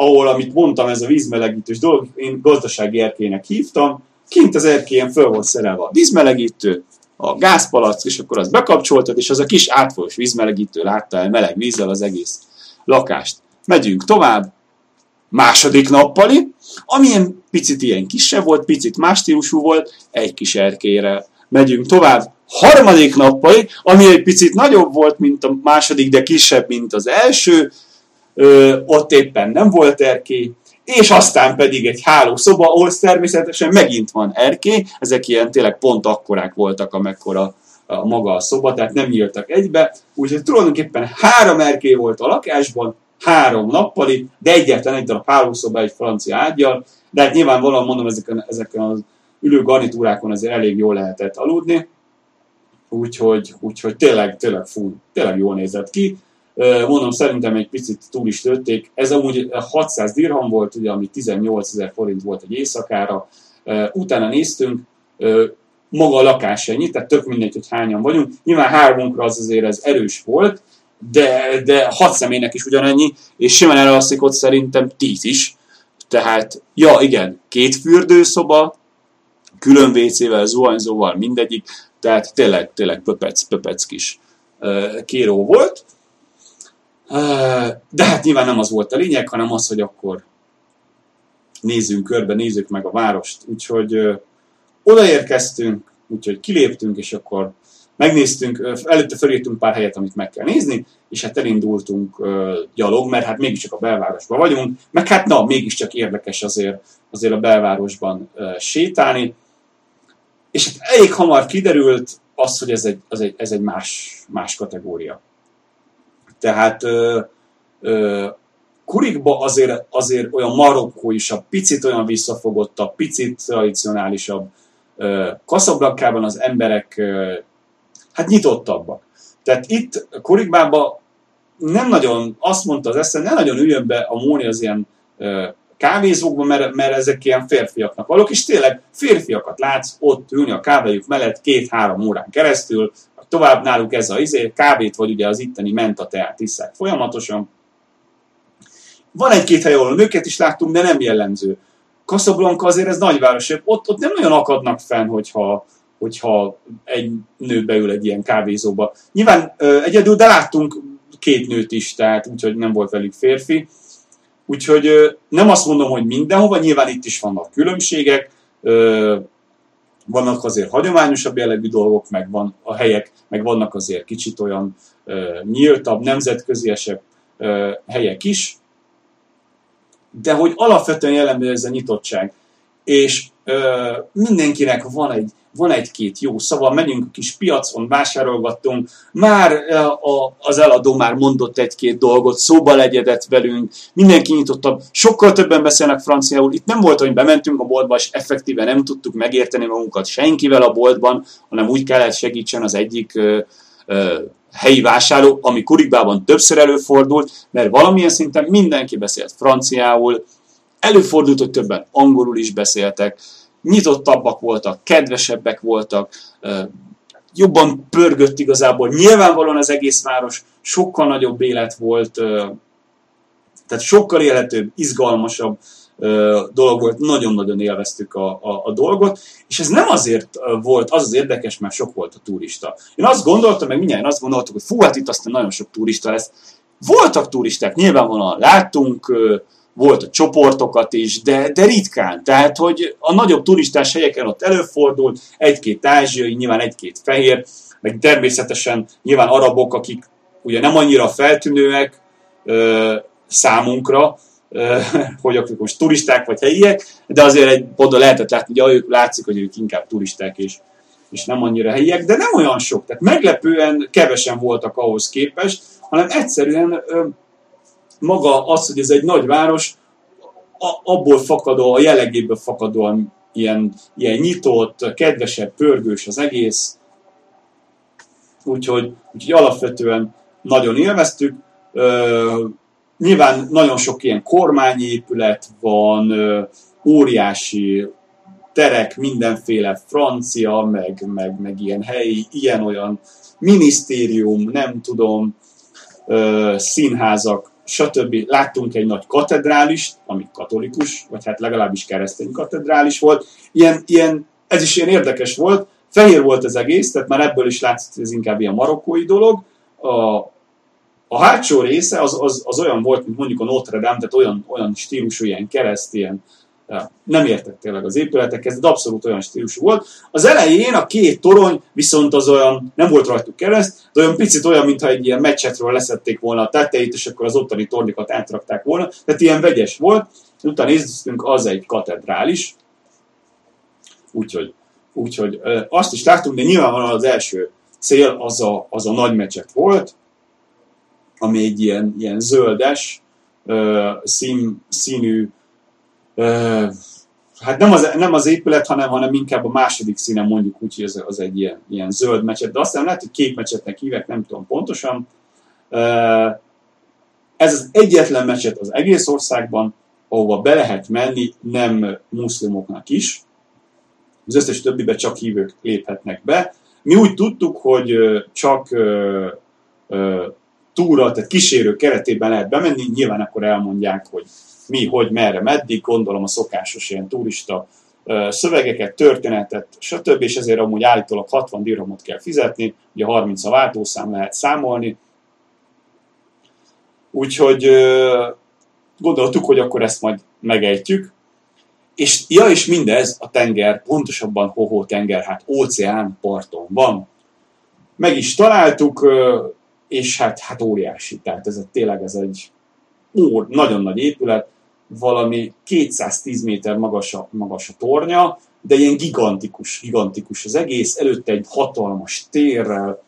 ahol, amit mondtam, ez a vízmelegítős dolog, én gazdasági erkének hívtam, kint az erkélyen föl volt szerelve a vízmelegítő, a gázpalack, és akkor az bekapcsoltad, és az a kis átfolyós vízmelegítő látta el meleg vízzel az egész lakást. Megyünk tovább, második nappali, amilyen picit ilyen kisebb volt, picit más stílusú volt, egy kis erkére. Megyünk tovább, harmadik nappali, ami egy picit nagyobb volt, mint a második, de kisebb, mint az első, ott éppen nem volt erkély, és aztán pedig egy hálószoba, ahol természetesen megint van erkély, ezek ilyen tényleg pont akkorák voltak, amekkora a maga a szoba, tehát nem nyíltak egybe, úgyhogy tulajdonképpen három erkély volt a lakásban, három nappali, de egyetlen egy darab hálószoba egy francia ágyjal, de hát nyilvánvalóan mondom, ezeken, ezeken az ülő garnitúrákon azért elég jól lehetett aludni, úgyhogy, úgyhogy tényleg, tényleg fú, tényleg jól nézett ki. Mondom, szerintem egy picit túl is tölték. Ez amúgy 600 dirham volt, ugye, ami 18 ezer forint volt egy éjszakára. Utána néztünk, maga a lakás ennyi, tehát tök mindegy, hogy hányan vagyunk. Nyilván hármunkra az azért ez erős volt, de, de hat személynek is ugyanannyi, és simán elalszik ott szerintem tíz is. Tehát, ja igen, két fürdőszoba, külön WC-vel, zuhanyzóval, mindegyik, tehát tényleg, tényleg pöpec, pöpec kis kéró volt. De hát nyilván nem az volt a lényeg, hanem az, hogy akkor nézzünk körbe, nézzük meg a várost. Úgyhogy odaérkeztünk, úgyhogy kiléptünk, és akkor megnéztünk, előtte felírtunk pár helyet, amit meg kell nézni, és hát elindultunk gyalog, mert hát mégiscsak a belvárosban vagyunk, meg hát na, mégiscsak érdekes azért, azért a belvárosban sétálni, és hát elég hamar kiderült az, hogy ez egy, az egy, ez egy más, más kategória. Tehát uh, uh, Kurikba azért, azért olyan marokkóisabb, picit olyan visszafogottabb, picit tradicionálisabb, Kaszablakkában az emberek hát nyitottabbak. Tehát itt Kurikbában nem nagyon, azt mondta az eszem, nem nagyon üljön be a Móni az ilyen kávézókba, mert, mert ezek ilyen férfiaknak valók, és tényleg férfiakat látsz ott ülni a kávéjuk mellett két-három órán keresztül, tovább náluk ez a izé, kávét vagy ugye az itteni menta teát iszák folyamatosan. Van egy-két hely, ahol nőket is láttunk, de nem jellemző. Casablanca azért ez nagyváros, ott, ott nem nagyon akadnak fenn, hogyha, hogyha egy nő beül egy ilyen kávézóba. Nyilván ö, egyedül, de láttunk két nőt is, tehát úgyhogy nem volt velük férfi. Úgyhogy ö, nem azt mondom, hogy mindenhova, nyilván itt is vannak különbségek, ö, vannak azért hagyományosabb jellegű dolgok, meg van a helyek, meg vannak azért kicsit olyan ö, nyíltabb, nemzetköziesebb ö, helyek is, de hogy alapvetően jellemző ez a nyitottság. És ö, mindenkinek van egy van egy-két jó szava, megyünk a kis piacon, vásárolgattunk, már a, az eladó már mondott egy-két dolgot, szóba legyedett velünk, mindenki nyitottabb, sokkal többen beszélnek franciául, itt nem volt, hogy bementünk a boltba, és effektíven nem tudtuk megérteni magunkat senkivel a boltban, hanem úgy kellett segítsen az egyik ö, ö, helyi vásárló, ami Kurikbában többször előfordult, mert valamilyen szinten mindenki beszélt franciául, előfordult, hogy többen angolul is beszéltek, nyitottabbak voltak, kedvesebbek voltak, jobban pörgött igazából. Nyilvánvalóan az egész város sokkal nagyobb élet volt, tehát sokkal élhetőbb, izgalmasabb dolog volt, nagyon-nagyon élveztük a, a, a dolgot, és ez nem azért volt, az az érdekes, mert sok volt a turista. Én azt gondoltam, meg mindjárt azt gondoltuk, hogy fú, hát itt aztán nagyon sok turista lesz. Voltak turisták, nyilvánvalóan láttunk, volt a csoportokat is, de, de ritkán. Tehát, hogy a nagyobb turistás helyeken ott előfordult, egy-két ázsiai, nyilván egy-két fehér, meg természetesen nyilván arabok, akik ugye nem annyira feltűnőek ö, számunkra, ö, hogy akik most turisták vagy helyiek, de azért egy oda lehetett látni, hogy ők látszik, hogy ők inkább turisták és, és nem annyira helyiek, de nem olyan sok. Tehát meglepően kevesen voltak ahhoz képest, hanem egyszerűen ö, maga az, hogy ez egy nagy város, abból fakadó, a jellegéből fakadóan ilyen, ilyen nyitott, kedvesebb, pörgős az egész. Úgyhogy, úgyhogy alapvetően nagyon élveztük. Ö, nyilván nagyon sok ilyen kormányi épület van, ö, óriási terek, mindenféle francia, meg, meg, meg ilyen helyi, ilyen-olyan minisztérium, nem tudom, ö, színházak, stb. Láttunk egy nagy katedrális, ami katolikus, vagy hát legalábbis keresztény katedrális volt. Ilyen, ilyen, ez is ilyen érdekes volt, fehér volt az egész, tehát már ebből is látszott, hogy ez inkább ilyen marokkói dolog. A, a hátsó része az, az, az olyan volt, mint mondjuk a Notre Dame, tehát olyan, olyan stílusú, ilyen kereszt, ilyen, nem értek tényleg az épületekhez, de abszolút olyan stílusú volt. Az elején a két torony viszont az olyan, nem volt rajtuk kereszt, de olyan picit olyan, mintha egy ilyen meccsetről leszették volna a tetejét, és akkor az ottani tornikat átrakták volna, tehát ilyen vegyes volt. Utána néztünk, az egy katedrális, úgyhogy, úgyhogy azt is láttunk, de nyilvánvalóan az első cél az a, az a nagy mecset volt, ami egy ilyen, ilyen zöldes, szín, színű hát nem az, nem az épület, hanem, hanem inkább a második színen mondjuk úgy, hogy az, az egy ilyen, ilyen zöld mecset, de aztán lehet, hogy kék mecsetnek hívek, nem tudom pontosan. Ez az egyetlen mecset az egész országban, ahova be lehet menni nem muszlimoknak is. Az összes többibe csak hívők léphetnek be. Mi úgy tudtuk, hogy csak túra, tehát kísérő keretében lehet bemenni, nyilván akkor elmondják, hogy mi, hogy, merre, meddig, gondolom a szokásos ilyen turista szövegeket, történetet, stb. És ezért amúgy állítólag 60 dirhamot kell fizetni, ugye 30 a váltószám lehet számolni. Úgyhogy gondoltuk, hogy akkor ezt majd megejtjük. És ja, és mindez a tenger, pontosabban Hoho tenger, hát óceán parton van. Meg is találtuk, és hát, hát óriási, tehát ez tényleg ez egy ó, nagyon nagy épület, valami 210 méter magas a, magas a tornya, de ilyen gigantikus, gigantikus az egész, előtte egy hatalmas térrel,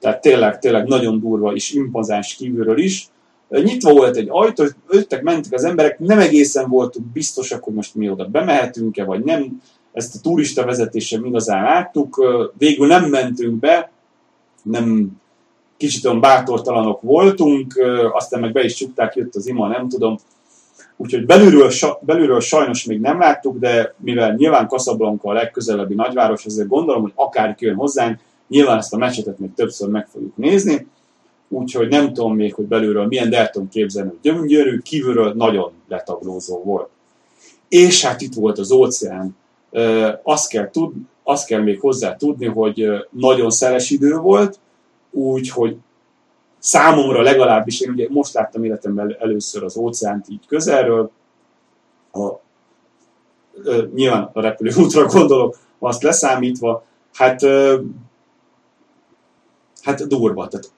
tehát tényleg, tényleg nagyon durva és impozáns kívülről is. Nyitva volt egy ajtó, jöttek, mentek az emberek, nem egészen voltunk biztosak, hogy most mi oda bemehetünk-e, vagy nem. Ezt a turista vezetésen igazán láttuk. Végül nem mentünk be, nem kicsit olyan bátortalanok voltunk, aztán meg be is csukták, jött az ima, nem tudom. Úgyhogy belülről, belülről sajnos még nem láttuk, de mivel nyilván Casablanca a legközelebbi nagyváros, ezért gondolom, hogy akár jön hozzánk, nyilván ezt a meccsetet még többször meg fogjuk nézni, úgyhogy nem tudom még, hogy belülről milyen, de el tudom képzelni, hogy gyönyörű, kívülről nagyon letaglózó volt. És hát itt volt az óceán. Azt kell, tud, azt kell még hozzá tudni, hogy nagyon szeles idő volt, úgyhogy számomra legalábbis, én ugye most láttam életemben először az óceánt így közelről, a, ö, nyilván a repülőútra gondolok, azt leszámítva, hát, ö, hát durva, tehát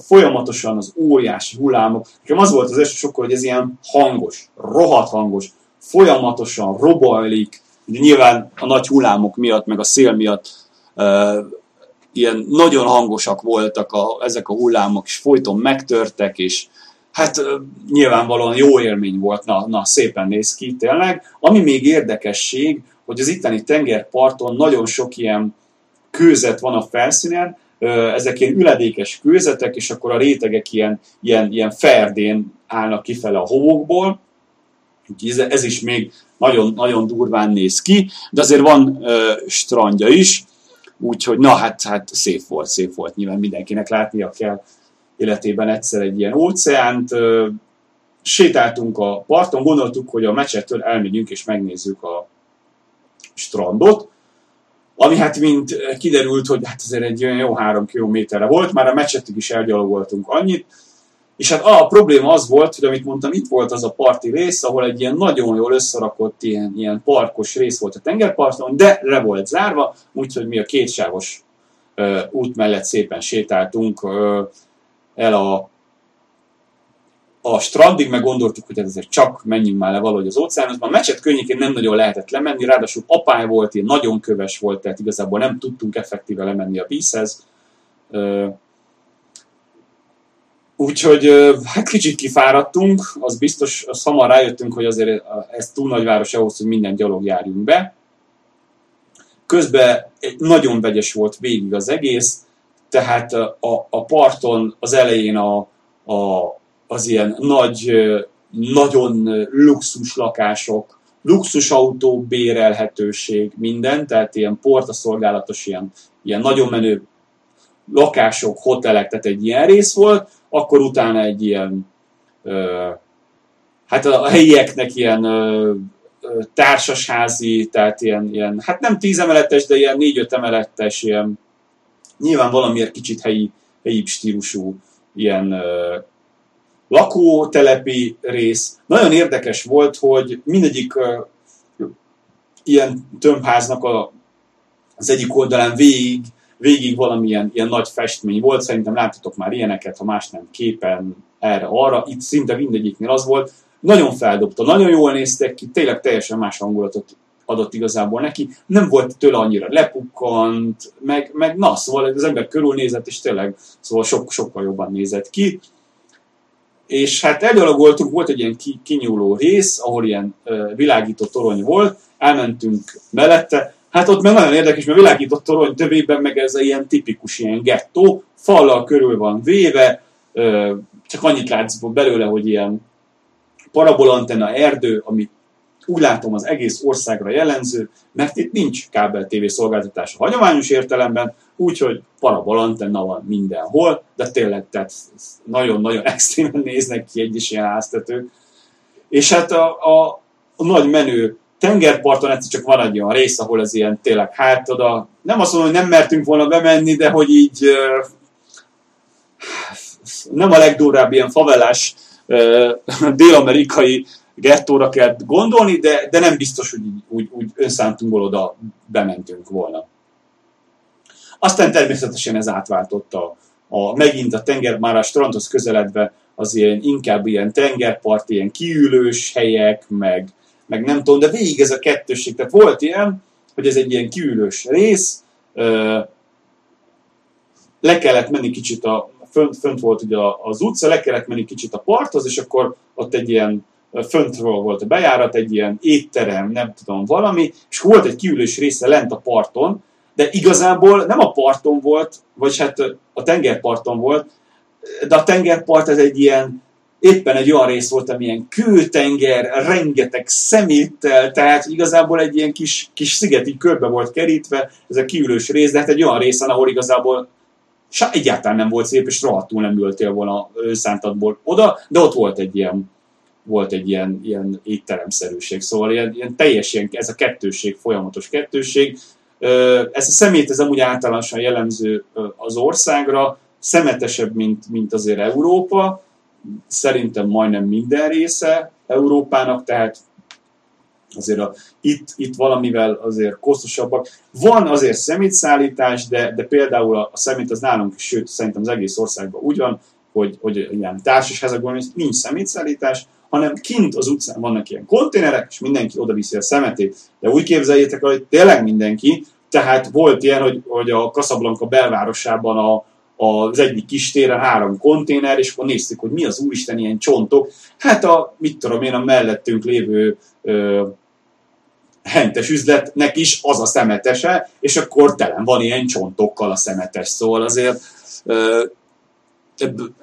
folyamatosan az óriási hullámok. Nekem az volt az első sokkal, hogy ez ilyen hangos, rohadt hangos, folyamatosan robajlik, nyilván a nagy hullámok miatt, meg a szél miatt ilyen nagyon hangosak voltak a, ezek a hullámok, és folyton megtörtek, és hát nyilvánvalóan jó élmény volt, na, na szépen néz ki tényleg. Ami még érdekesség, hogy az itteni tengerparton nagyon sok ilyen kőzet van a felszínen, ezek ilyen üledékes kőzetek, és akkor a rétegek ilyen, ilyen, ilyen ferdén állnak kifele a úgyhogy ez, ez is még nagyon, nagyon durván néz ki, de azért van ö, strandja is, Úgyhogy na hát, hát szép volt, szép volt. Nyilván mindenkinek látnia kell életében egyszer egy ilyen óceánt. Sétáltunk a parton, gondoltuk, hogy a mecsettől elmegyünk és megnézzük a strandot, ami hát mint kiderült, hogy hát azért egy olyan jó három kilométerre volt, már a mecsetig is elgyalogoltunk annyit, és hát a probléma az volt, hogy amit mondtam, itt volt az a parti rész, ahol egy ilyen nagyon jól összerakott ilyen, ilyen parkos rész volt a tengerparton, de le volt zárva, úgyhogy mi a kétsávos ö, út mellett szépen sétáltunk ö, el a, a strandig, meg gondoltuk, hogy ezért csak menjünk már le valahogy az óceánozban. A mecset környékén nem nagyon lehetett lemenni, ráadásul apály volt, ilyen nagyon köves volt, tehát igazából nem tudtunk effektíve lemenni a vízhez. Ö, Úgyhogy hát kicsit kifáradtunk, az biztos, az hamar rájöttünk, hogy azért ez túl nagy város ahhoz, hogy minden gyalog járjunk be. Közben nagyon vegyes volt végig az egész, tehát a, a parton az elején a, a, az ilyen nagy, nagyon luxus lakások, luxusautó bérelhetőség, minden, tehát ilyen portaszolgálatos, ilyen, ilyen nagyon menő lakások, hotelek, tehát egy ilyen rész volt, akkor utána egy ilyen, hát a helyieknek ilyen, társasházi, tehát ilyen, ilyen, hát nem tízemeletes, de ilyen négy-öt emeletes, ilyen nyilván valamiért kicsit helyi, helyi stílusú ilyen lakótelepi rész. Nagyon érdekes volt, hogy mindegyik ö, ilyen tömbháznak a, az egyik oldalán végig, végig valamilyen ilyen nagy festmény volt, szerintem láttatok már ilyeneket, ha más nem képen, erre-arra, itt szinte mindegyiknél az volt, nagyon feldobta, nagyon jól néztek ki, tényleg teljesen más hangulatot adott igazából neki, nem volt tőle annyira lepukkant, meg, meg na, szóval az ember körülnézett, és tényleg szóval sok, sokkal jobban nézett ki. És hát elgyalogoltunk, volt egy ilyen kinyúló rész, ahol ilyen uh, világító torony volt, elmentünk mellette, hát ott meg nagyon érdekes, mert világított torony tövében meg ez a ilyen tipikus ilyen gettó, fallal körül van véve, csak annyit látsz belőle, hogy ilyen parabolantenna erdő, ami úgy látom az egész országra jellemző, mert itt nincs kábel TV szolgáltatás a hagyományos értelemben, úgyhogy parabolantenna van mindenhol, de tényleg tehát nagyon-nagyon extrémen néznek ki egyes ilyen háztetők. És hát a, a, a nagy menő tengerparton egyszer csak van egy olyan rész, ahol ez ilyen tényleg hát oda, nem azt mondom, hogy nem mertünk volna bemenni, de hogy így nem a legdurvább ilyen favelás dél-amerikai gettóra kell gondolni, de, de nem biztos, hogy úgy, úgy, önszántunkból oda bementünk volna. Aztán természetesen ez átváltotta a, megint a tenger, már a strandhoz közeledve az ilyen, inkább ilyen tengerpart, ilyen kiülős helyek, meg, meg nem tudom, de végig ez a kettőség. Tehát volt ilyen, hogy ez egy ilyen kiülős rész, le kellett menni kicsit a, fönt, fönt volt ugye az utca, le kellett menni kicsit a parthoz, és akkor ott egy ilyen föntről volt a bejárat, egy ilyen étterem, nem tudom, valami, és volt egy kiülős része lent a parton, de igazából nem a parton volt, vagy hát a tengerparton volt, de a tengerpart ez egy ilyen, éppen egy olyan rész volt, ami ilyen kőtenger, rengeteg szeméttel, tehát igazából egy ilyen kis, kis sziget körbe volt kerítve, ez a kiülős rész, de hát egy olyan részen, ahol igazából egyáltalán nem volt szép, és rohadtul nem ültél volna szántadból oda, de ott volt egy ilyen, volt egy ilyen, ilyen étteremszerűség. Szóval ilyen, ilyen teljes ilyen, ez a kettőség, folyamatos kettőség. Ez a szemét, ez amúgy általánosan jellemző az országra, szemetesebb, mint, mint azért Európa, szerintem majdnem minden része Európának, tehát azért a, itt, itt valamivel azért kosztosabbak. Van azért szemétszállítás, de, de például a, a szemét az nálunk, sőt szerintem az egész országban úgy van, hogy, hogy ilyen társasházakban nincs szemétszállítás, hanem kint az utcán vannak ilyen konténerek, és mindenki oda viszi a szemetét. De úgy képzeljétek el, hogy tényleg mindenki, tehát volt ilyen, hogy, hogy a Casablanca belvárosában a, az egyik kis téren három konténer, és akkor néztük, hogy mi az úristen ilyen csontok. Hát a, mit tudom én, a mellettünk lévő ö, hentes üzletnek is az a szemetese, és akkor telen van ilyen csontokkal a szemetes. Szóval azért ö,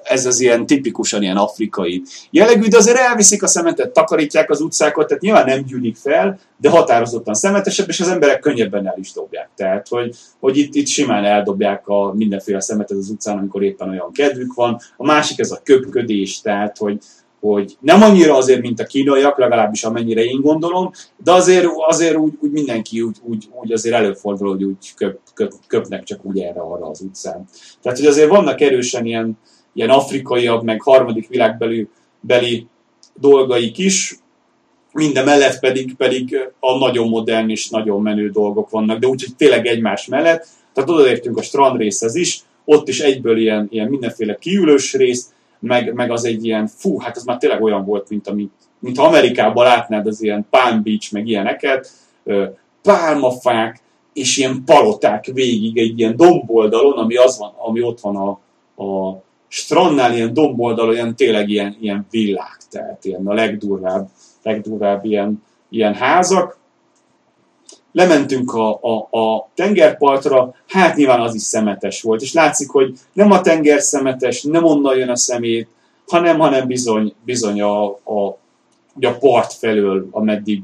ez az ilyen tipikusan ilyen afrikai jellegű, de azért elviszik a szemetet, takarítják az utcákat, tehát nyilván nem gyűlik fel, de határozottan szemetesebb, és az emberek könnyebben el is dobják. Tehát, hogy, hogy itt, itt simán eldobják a mindenféle szemetet az utcán, amikor éppen olyan kedvük van. A másik ez a köpködés, tehát, hogy, hogy nem annyira azért, mint a kínaiak, legalábbis amennyire én gondolom, de azért, azért úgy, úgy mindenki úgy, úgy, úgy azért előfordul, hogy úgy köp, köp, köpnek csak úgy erre arra az utcán. Tehát, hogy azért vannak erősen ilyen, ilyen afrikaiak, meg harmadik világbeli beli dolgaik is, minden mellett pedig, pedig a nagyon modern és nagyon menő dolgok vannak, de úgyhogy tényleg egymás mellett. Tehát odaértünk a strandrészhez is, ott is egyből ilyen, ilyen mindenféle kiülős rész, meg, meg az egy ilyen, fú, hát ez már tényleg olyan volt, mint amit, mint ha Amerikában látnád az ilyen Palm Beach, meg ilyeneket, pálmafák, és ilyen paloták végig egy ilyen domboldalon, ami, az van, ami ott van a, a strandnál, ilyen domboldalon, ilyen tényleg ilyen, ilyen villák, tehát ilyen a legdurvább, legdurvább ilyen, ilyen házak, lementünk a, a, a tengerpartra, hát nyilván az is szemetes volt, és látszik, hogy nem a tenger szemetes, nem onnan jön a szemét, hanem, hanem bizony, bizony a, a, a part felől, ameddig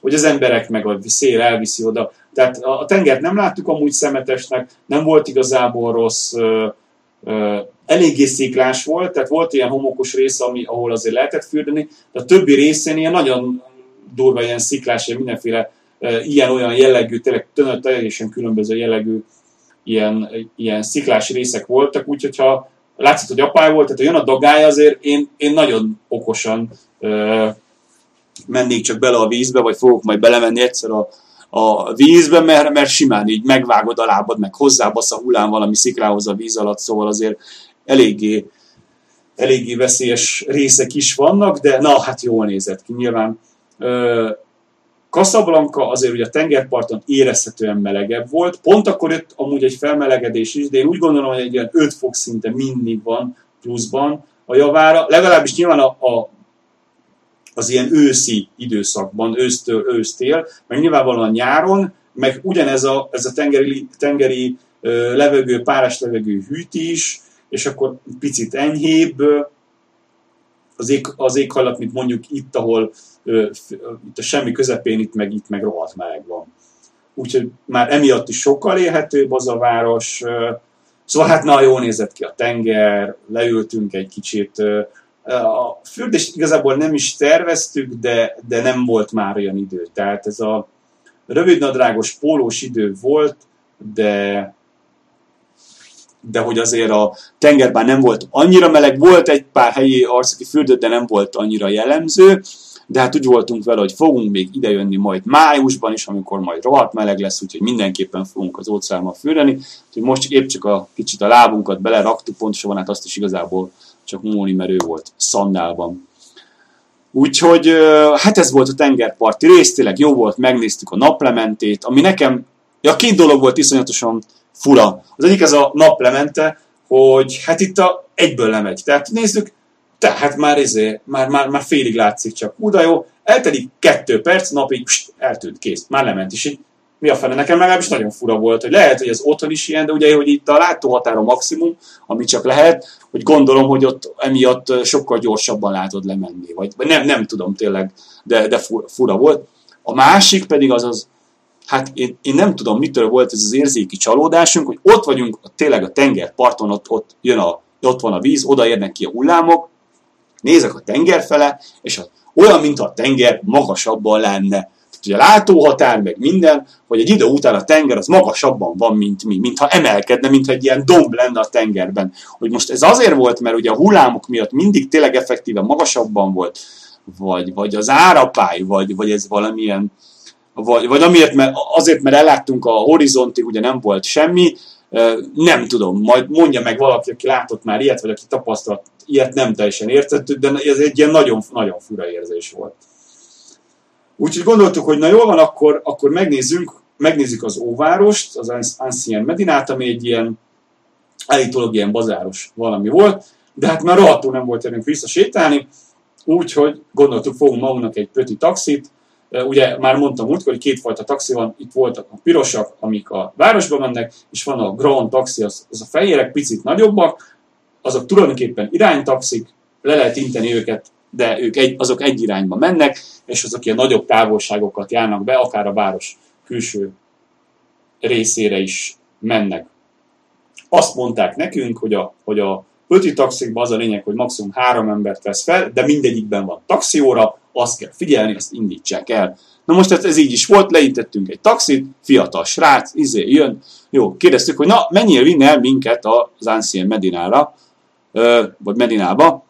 hogy az emberek meg a szél elviszi oda. Tehát a tengert nem láttuk amúgy szemetesnek, nem volt igazából rossz, eléggé sziklás volt, tehát volt ilyen homokos része, ami, ahol azért lehetett fürdeni, de a többi részén ilyen nagyon durva ilyen sziklás, ilyen mindenféle ilyen-olyan jellegű, tényleg teljesen különböző jellegű ilyen, ilyen sziklás részek voltak, úgyhogy ha látszott, hogy apály volt, tehát ha jön a dagály, azért én, én nagyon okosan ö, mennék csak bele a vízbe, vagy fogok majd belemenni egyszer a, a vízbe, mert, mert simán így megvágod a lábad, meg hozzábasz a hullám valami szikrához a víz alatt, szóval azért eléggé, eléggé veszélyes részek is vannak, de na, hát jól nézett ki nyilván. Ö, Casablanca azért ugye a tengerparton érezhetően melegebb volt, pont akkor jött amúgy egy felmelegedés is, de én úgy gondolom, hogy egy ilyen 5 fok szinte mindig van pluszban a javára, legalábbis nyilván a, a az ilyen őszi időszakban, ősztől ősztél, meg nyilvánvalóan nyáron, meg ugyanez a, ez a tengeri, tengeri levegő, páras levegő hűt is, és akkor picit enyhébb az, ég, az éghajlat, mint mondjuk itt, ahol itt a semmi közepén, itt meg, itt meg rohadt meleg van. Úgyhogy már emiatt is sokkal élhetőbb az a város. Szóval hát na, jól nézett ki a tenger, leültünk egy kicsit. A fürdést igazából nem is terveztük, de, de nem volt már olyan idő. Tehát ez a rövidnadrágos pólós idő volt, de de hogy azért a tengerben nem volt annyira meleg, volt egy pár helyi arszaki fürdő, de nem volt annyira jellemző, de hát úgy voltunk vele, hogy fogunk még idejönni majd májusban is, amikor majd rohadt meleg lesz, úgyhogy mindenképpen fogunk az óceánban fürdeni, úgyhogy most épp csak a kicsit a lábunkat beleraktuk, pontosabban hát azt is igazából csak Móni merő volt szandálban. Úgyhogy hát ez volt a tengerparti rész, tényleg jó volt, megnéztük a naplementét, ami nekem, ja két dolog volt iszonyatosan fura. Az egyik ez a naplemente, hogy hát itt a, egyből lemegy. Tehát nézzük, tehát már, izé, már, már, már félig látszik csak. Hú, jó, eltelik kettő perc, napig pst, eltűnt, kész, már lement is. Mi a fene? Nekem legalábbis nagyon fura volt, hogy lehet, hogy ez otthon is ilyen, de ugye, hogy itt a látóhatár a maximum, ami csak lehet, hogy gondolom, hogy ott emiatt sokkal gyorsabban látod lemenni, vagy, vagy nem, nem tudom tényleg, de, de fura, volt. A másik pedig az az, hát én, én nem tudom, mitől volt ez az érzéki csalódásunk, hogy ott vagyunk tényleg a tengerparton, ott, ott jön a, ott van a víz, oda érnek ki a hullámok, nézek a tenger fele, és olyan, mintha a tenger magasabban lenne. Ugye a látóhatár, meg minden, hogy egy idő után a tenger az magasabban van, mint mi, mintha emelkedne, mintha egy ilyen domb lenne a tengerben. Hogy most ez azért volt, mert ugye a hullámok miatt mindig tényleg effektíven magasabban volt, vagy, vagy az árapály, vagy, vagy ez valamilyen, vagy, vagy amiért, mert, azért, mert elláttunk a horizontig, ugye nem volt semmi, nem tudom, majd mondja meg valaki, aki látott már ilyet, vagy aki tapasztalt ilyet, nem teljesen értettük, de ez egy ilyen nagyon, nagyon fura érzés volt. Úgyhogy gondoltuk, hogy na jól van, akkor, akkor megnézzünk, megnézzük az óvárost, az Ancien Medinát, ami egy ilyen állítólag ilyen bazáros valami volt, de hát már rohadtul nem volt erőnk visszasétálni, úgyhogy gondoltuk, fogunk magunknak egy pöti taxit, Ugye már mondtam úgy, hogy kétfajta taxi van, itt voltak a pirosak, amik a városba mennek, és van a Grand taxi, az, az a fehérek, picit nagyobbak, azok tulajdonképpen iránytaxik, le lehet inteni őket, de ők egy, azok egy irányba mennek, és azok ilyen nagyobb távolságokat járnak be, akár a város külső részére is mennek. Azt mondták nekünk, hogy a, hogy a Pöti taxikban az a lényeg, hogy maximum három embert vesz fel, de mindegyikben van taxióra, azt kell figyelni, azt indítsák el. Na most ez, ez így is volt, leítettünk egy taxit, fiatal srác, izé jön, jó, kérdeztük, hogy na, mennyire vinne el minket az Ancien Medinára, vagy Medinába,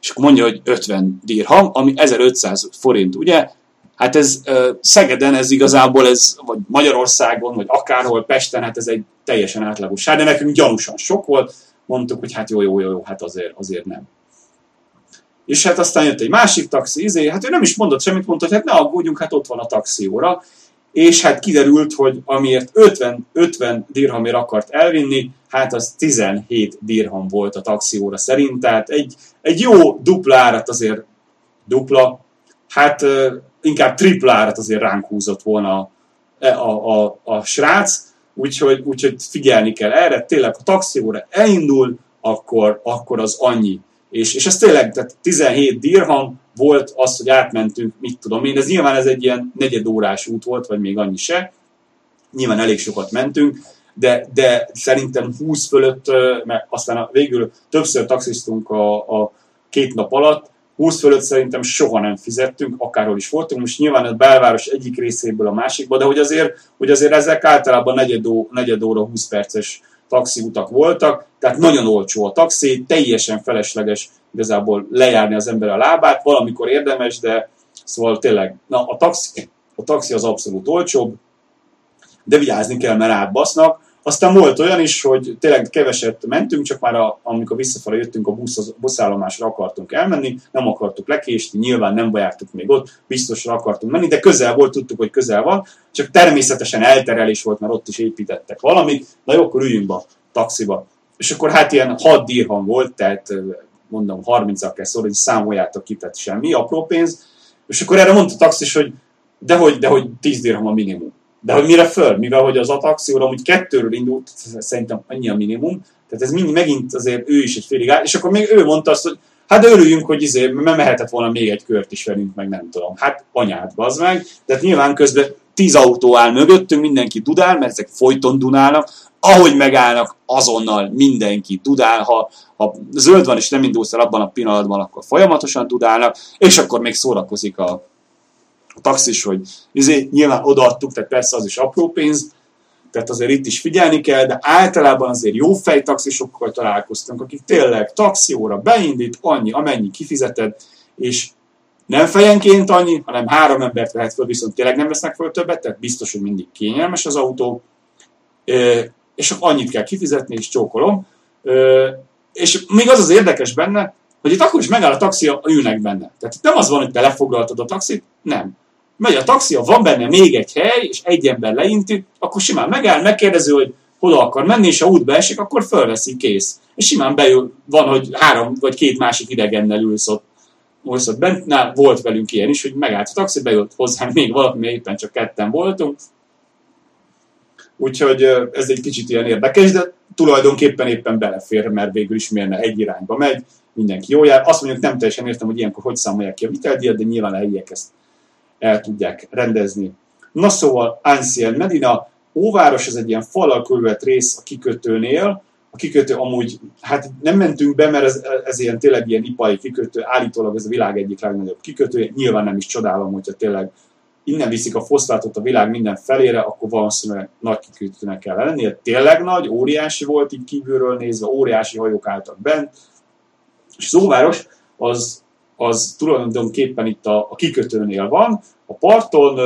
és akkor mondja, hogy 50 dirham, ami 1500 forint, ugye? Hát ez Szegeden, ez igazából, ez, vagy Magyarországon, vagy akárhol, Pesten, hát ez egy teljesen átlagos de nekünk gyanúsan sok volt, mondtuk, hogy hát jó, jó, jó, jó hát azért, azért nem. És hát aztán jött egy másik taxi, izé, hát ő nem is mondott semmit, mondta, hogy hát ne aggódjunk, hát ott van a taxióra. És hát kiderült, hogy amiért 50, 50 dirhamért akart elvinni, hát az 17 dirham volt a taxióra szerint, tehát egy, egy jó duplárat azért dupla, hát inkább triplárat azért ránk húzott volna a, a, a, a srác, úgyhogy, úgyhogy figyelni kell erre, tényleg a taxióra elindul, akkor, akkor az annyi. És, és ez tényleg, tehát 17 dirham volt az, hogy átmentünk, mit tudom én, ez nyilván ez egy ilyen negyedórás út volt, vagy még annyi se, nyilván elég sokat mentünk, de, de szerintem 20 fölött, mert aztán a, végül többször taxisztunk a, a két nap alatt, 20 fölött szerintem soha nem fizettünk, akárhol is voltunk, most nyilván a belváros egyik részéből a másikba, de hogy azért, hogy azért ezek általában negyed, ó, negyed óra, 20 perces taxiutak voltak, tehát nagyon olcsó a taxi, teljesen felesleges igazából lejárni az ember a lábát, valamikor érdemes, de szóval tényleg, na a taxi, a taxi az abszolút olcsóbb, de vigyázni kell, mert átbasznak, aztán volt olyan is, hogy tényleg keveset mentünk, csak már a, amikor visszafele jöttünk a busz, buszállomásra akartunk elmenni, nem akartuk lekésni, nyilván nem vártuk még ott, biztosra akartunk menni, de közel volt, tudtuk, hogy közel van, csak természetesen elterelés volt, mert ott is építettek valamit, na jó, akkor üljünk be a taxiba. És akkor hát ilyen 6 dirham volt, tehát mondom 30-al kell szólni, hogy számoljátok ki, tehát semmi, apró pénz. És akkor erre mondta a taxis, hogy dehogy, dehogy 10 dirham a minimum. De hogy mire föl? Mivel hogy az a taxióra amúgy kettőről indult, szerintem annyi a minimum, tehát ez mind, megint azért ő is egy félig áll, és akkor még ő mondta azt, hogy hát örüljünk, hogy izé, mert mehetett volna még egy kört is velünk, meg nem tudom. Hát anyát, bazd meg. Tehát nyilván közben tíz autó áll mögöttünk, mindenki dudál, mert ezek folyton dunálnak, ahogy megállnak, azonnal mindenki dudál, ha, ha zöld van és nem indulsz el abban a pillanatban, akkor folyamatosan dudálnak, és akkor még szórakozik a, a taxis, hogy izé, nyilván odaadtuk, tehát persze az is apró pénz, tehát azért itt is figyelni kell, de általában azért jó fej taxisokkal találkoztunk, akik tényleg taxióra beindít annyi, amennyi kifizeted, és nem fejenként annyi, hanem három embert vehet föl, viszont tényleg nem vesznek föl többet, tehát biztos, hogy mindig kényelmes az autó, és akkor annyit kell kifizetni, és csókolom. És még az az érdekes benne, hogy itt akkor is megáll a taxi, ülnek benne. Tehát itt nem az van, hogy te lefoglaltad a taxit, nem megy a taxi, ha van benne még egy hely, és egy ember leinti, akkor simán megáll, megkérdezi, hogy hol akar menni, és ha útba esik, akkor fölveszi, kész. És simán bejön, van, hogy három vagy két másik idegennel ülsz ott, most ott bent, na, volt velünk ilyen is, hogy megállt a taxi, bejött hozzánk még valaki, mert éppen csak ketten voltunk. Úgyhogy ez egy kicsit ilyen érdekes, de tulajdonképpen éppen belefér, mert végül is mérne egy irányba megy, mindenki jól jár. Azt mondjuk nem teljesen értem, hogy ilyenkor hogy számolják ki a viteldíjat, de nyilván a helyiek ezt el tudják rendezni. Na szóval Ancien Medina, óváros, ez egy ilyen falal körülvett rész a kikötőnél, a kikötő amúgy, hát nem mentünk be, mert ez, ez ilyen tényleg ilyen ipai kikötő, állítólag ez a világ egyik legnagyobb kikötője, nyilván nem is csodálom, hogyha tényleg innen viszik a foszfátot a világ minden felére, akkor valószínűleg nagy kikötőnek kell lennie. Tényleg nagy, óriási volt így kívülről nézve, óriási hajók álltak bent, és az óváros az az tulajdonképpen itt a, a kikötőnél van, a parton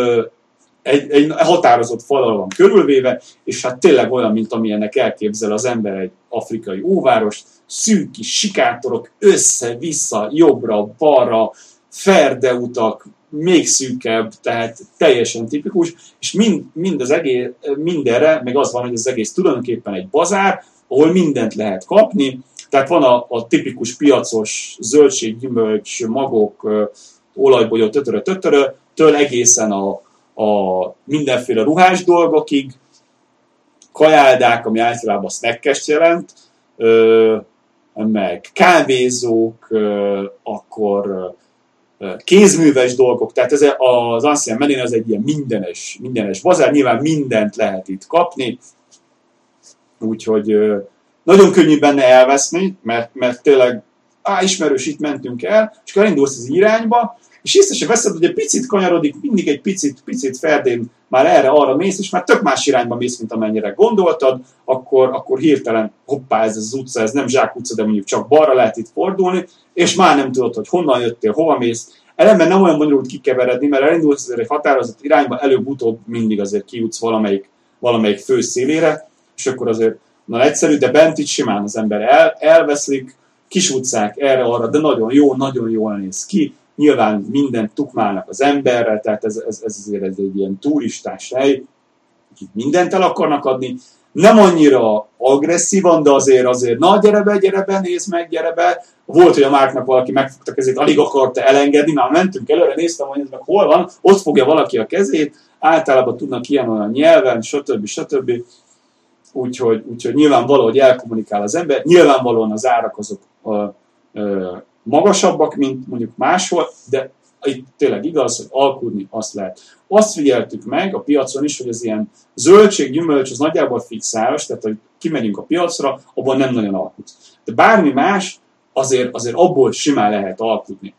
egy, egy határozott falal van körülvéve, és hát tényleg olyan, mint amilyennek elképzel az ember egy afrikai óvárost, szűk kis sikátorok, össze-vissza, jobbra, balra, ferdeutak, még szűkebb, tehát teljesen tipikus, és mind, mind az egész, mindenre, meg az van, hogy az egész tulajdonképpen egy bazár, ahol mindent lehet kapni, tehát van a, a tipikus piacos zöldség, gyümölcs, magok, olajbolyó, tötörö, tötörö, től egészen a, a mindenféle ruhás dolgokig, kajáldák, ami általában snackest jelent, meg kávézók, akkor kézműves dolgok, tehát ez az Ancien Menin az egy ilyen mindenes, mindenes bazár, nyilván mindent lehet itt kapni, úgyhogy nagyon könnyű benne elveszni, mert, mert tényleg á, ismerős, itt mentünk el, és akkor elindulsz az irányba, és észre se veszed, hogy egy picit kanyarodik, mindig egy picit, picit ferdén már erre-arra mész, és már tök más irányba mész, mint amennyire gondoltad, akkor, akkor hirtelen, hoppá, ez az utca, ez nem Zsák utca, de mondjuk csak balra lehet itt fordulni, és már nem tudod, hogy honnan jöttél, hova mész. Ellenben nem olyan bonyolult kikeveredni, mert elindulsz azért egy határozott irányba, előbb-utóbb mindig azért kijutsz valamelyik, valamelyik főszélére, és akkor azért na egyszerű, de bent itt simán az ember el, elveszlik, kis utcák erre-arra, de nagyon jó, nagyon jól néz ki. Nyilván mindent tukmálnak az emberre, tehát ez, ez, ez azért ez egy ilyen turistás hely, akik mindent el akarnak adni. Nem annyira agresszívan, de azért, azért, na gyere be, gyere be, nézd meg, gyere be. Volt, hogy a Márknak valaki megfogta kezét, alig akarta elengedni, már mentünk előre, néztem, hogy ez meg hol van, ott fogja valaki a kezét, általában tudnak ilyen olyan nyelven, stb. stb. Úgyhogy, úgyhogy nyilván valahogy elkommunikál az ember, nyilvánvalóan az árak azok a, a, magasabbak, mint mondjuk máshol, de itt tényleg igaz, hogy alkudni azt lehet. Azt figyeltük meg a piacon is, hogy az ilyen zöldség, gyümölcs, az nagyjából fixáros, tehát hogy kimegyünk a piacra, abban nem nagyon alkudsz. De bármi más, azért, azért abból simán lehet alkudni.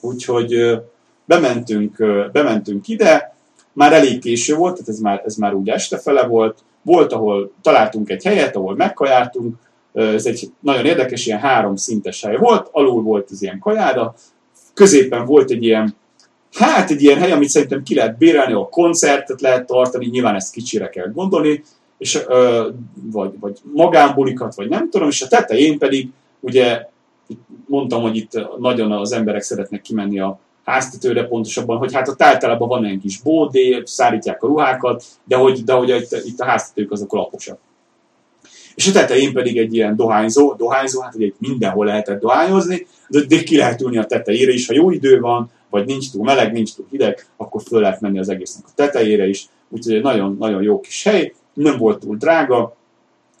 Úgyhogy bementünk, bementünk ide, már elég késő volt, tehát ez már, ez már úgy estefele volt, volt, ahol találtunk egy helyet, ahol megkajáltunk, ez egy nagyon érdekes, ilyen három szintes hely volt, alul volt az ilyen kajáda, középen volt egy ilyen, hát egy ilyen hely, amit szerintem ki lehet bérelni, ahol koncertet lehet tartani, nyilván ezt kicsire kell gondolni, és, vagy, vagy magánbulikat, vagy nem tudom, és a tetején pedig ugye mondtam, hogy itt nagyon az emberek szeretnek kimenni a háztetőre pontosabban, hogy hát ott általában van egy kis bódé, szárítják a ruhákat, de hogy, de hogy itt, itt a háztetők azok laposak. És a tetején pedig egy ilyen dohányzó, dohányzó, hát ugye mindenhol lehetett dohányozni, de ki lehet ülni a tetejére is, ha jó idő van, vagy nincs túl meleg, nincs túl hideg, akkor föl lehet menni az egésznek a tetejére is, úgyhogy nagyon, nagyon jó kis hely, nem volt túl drága,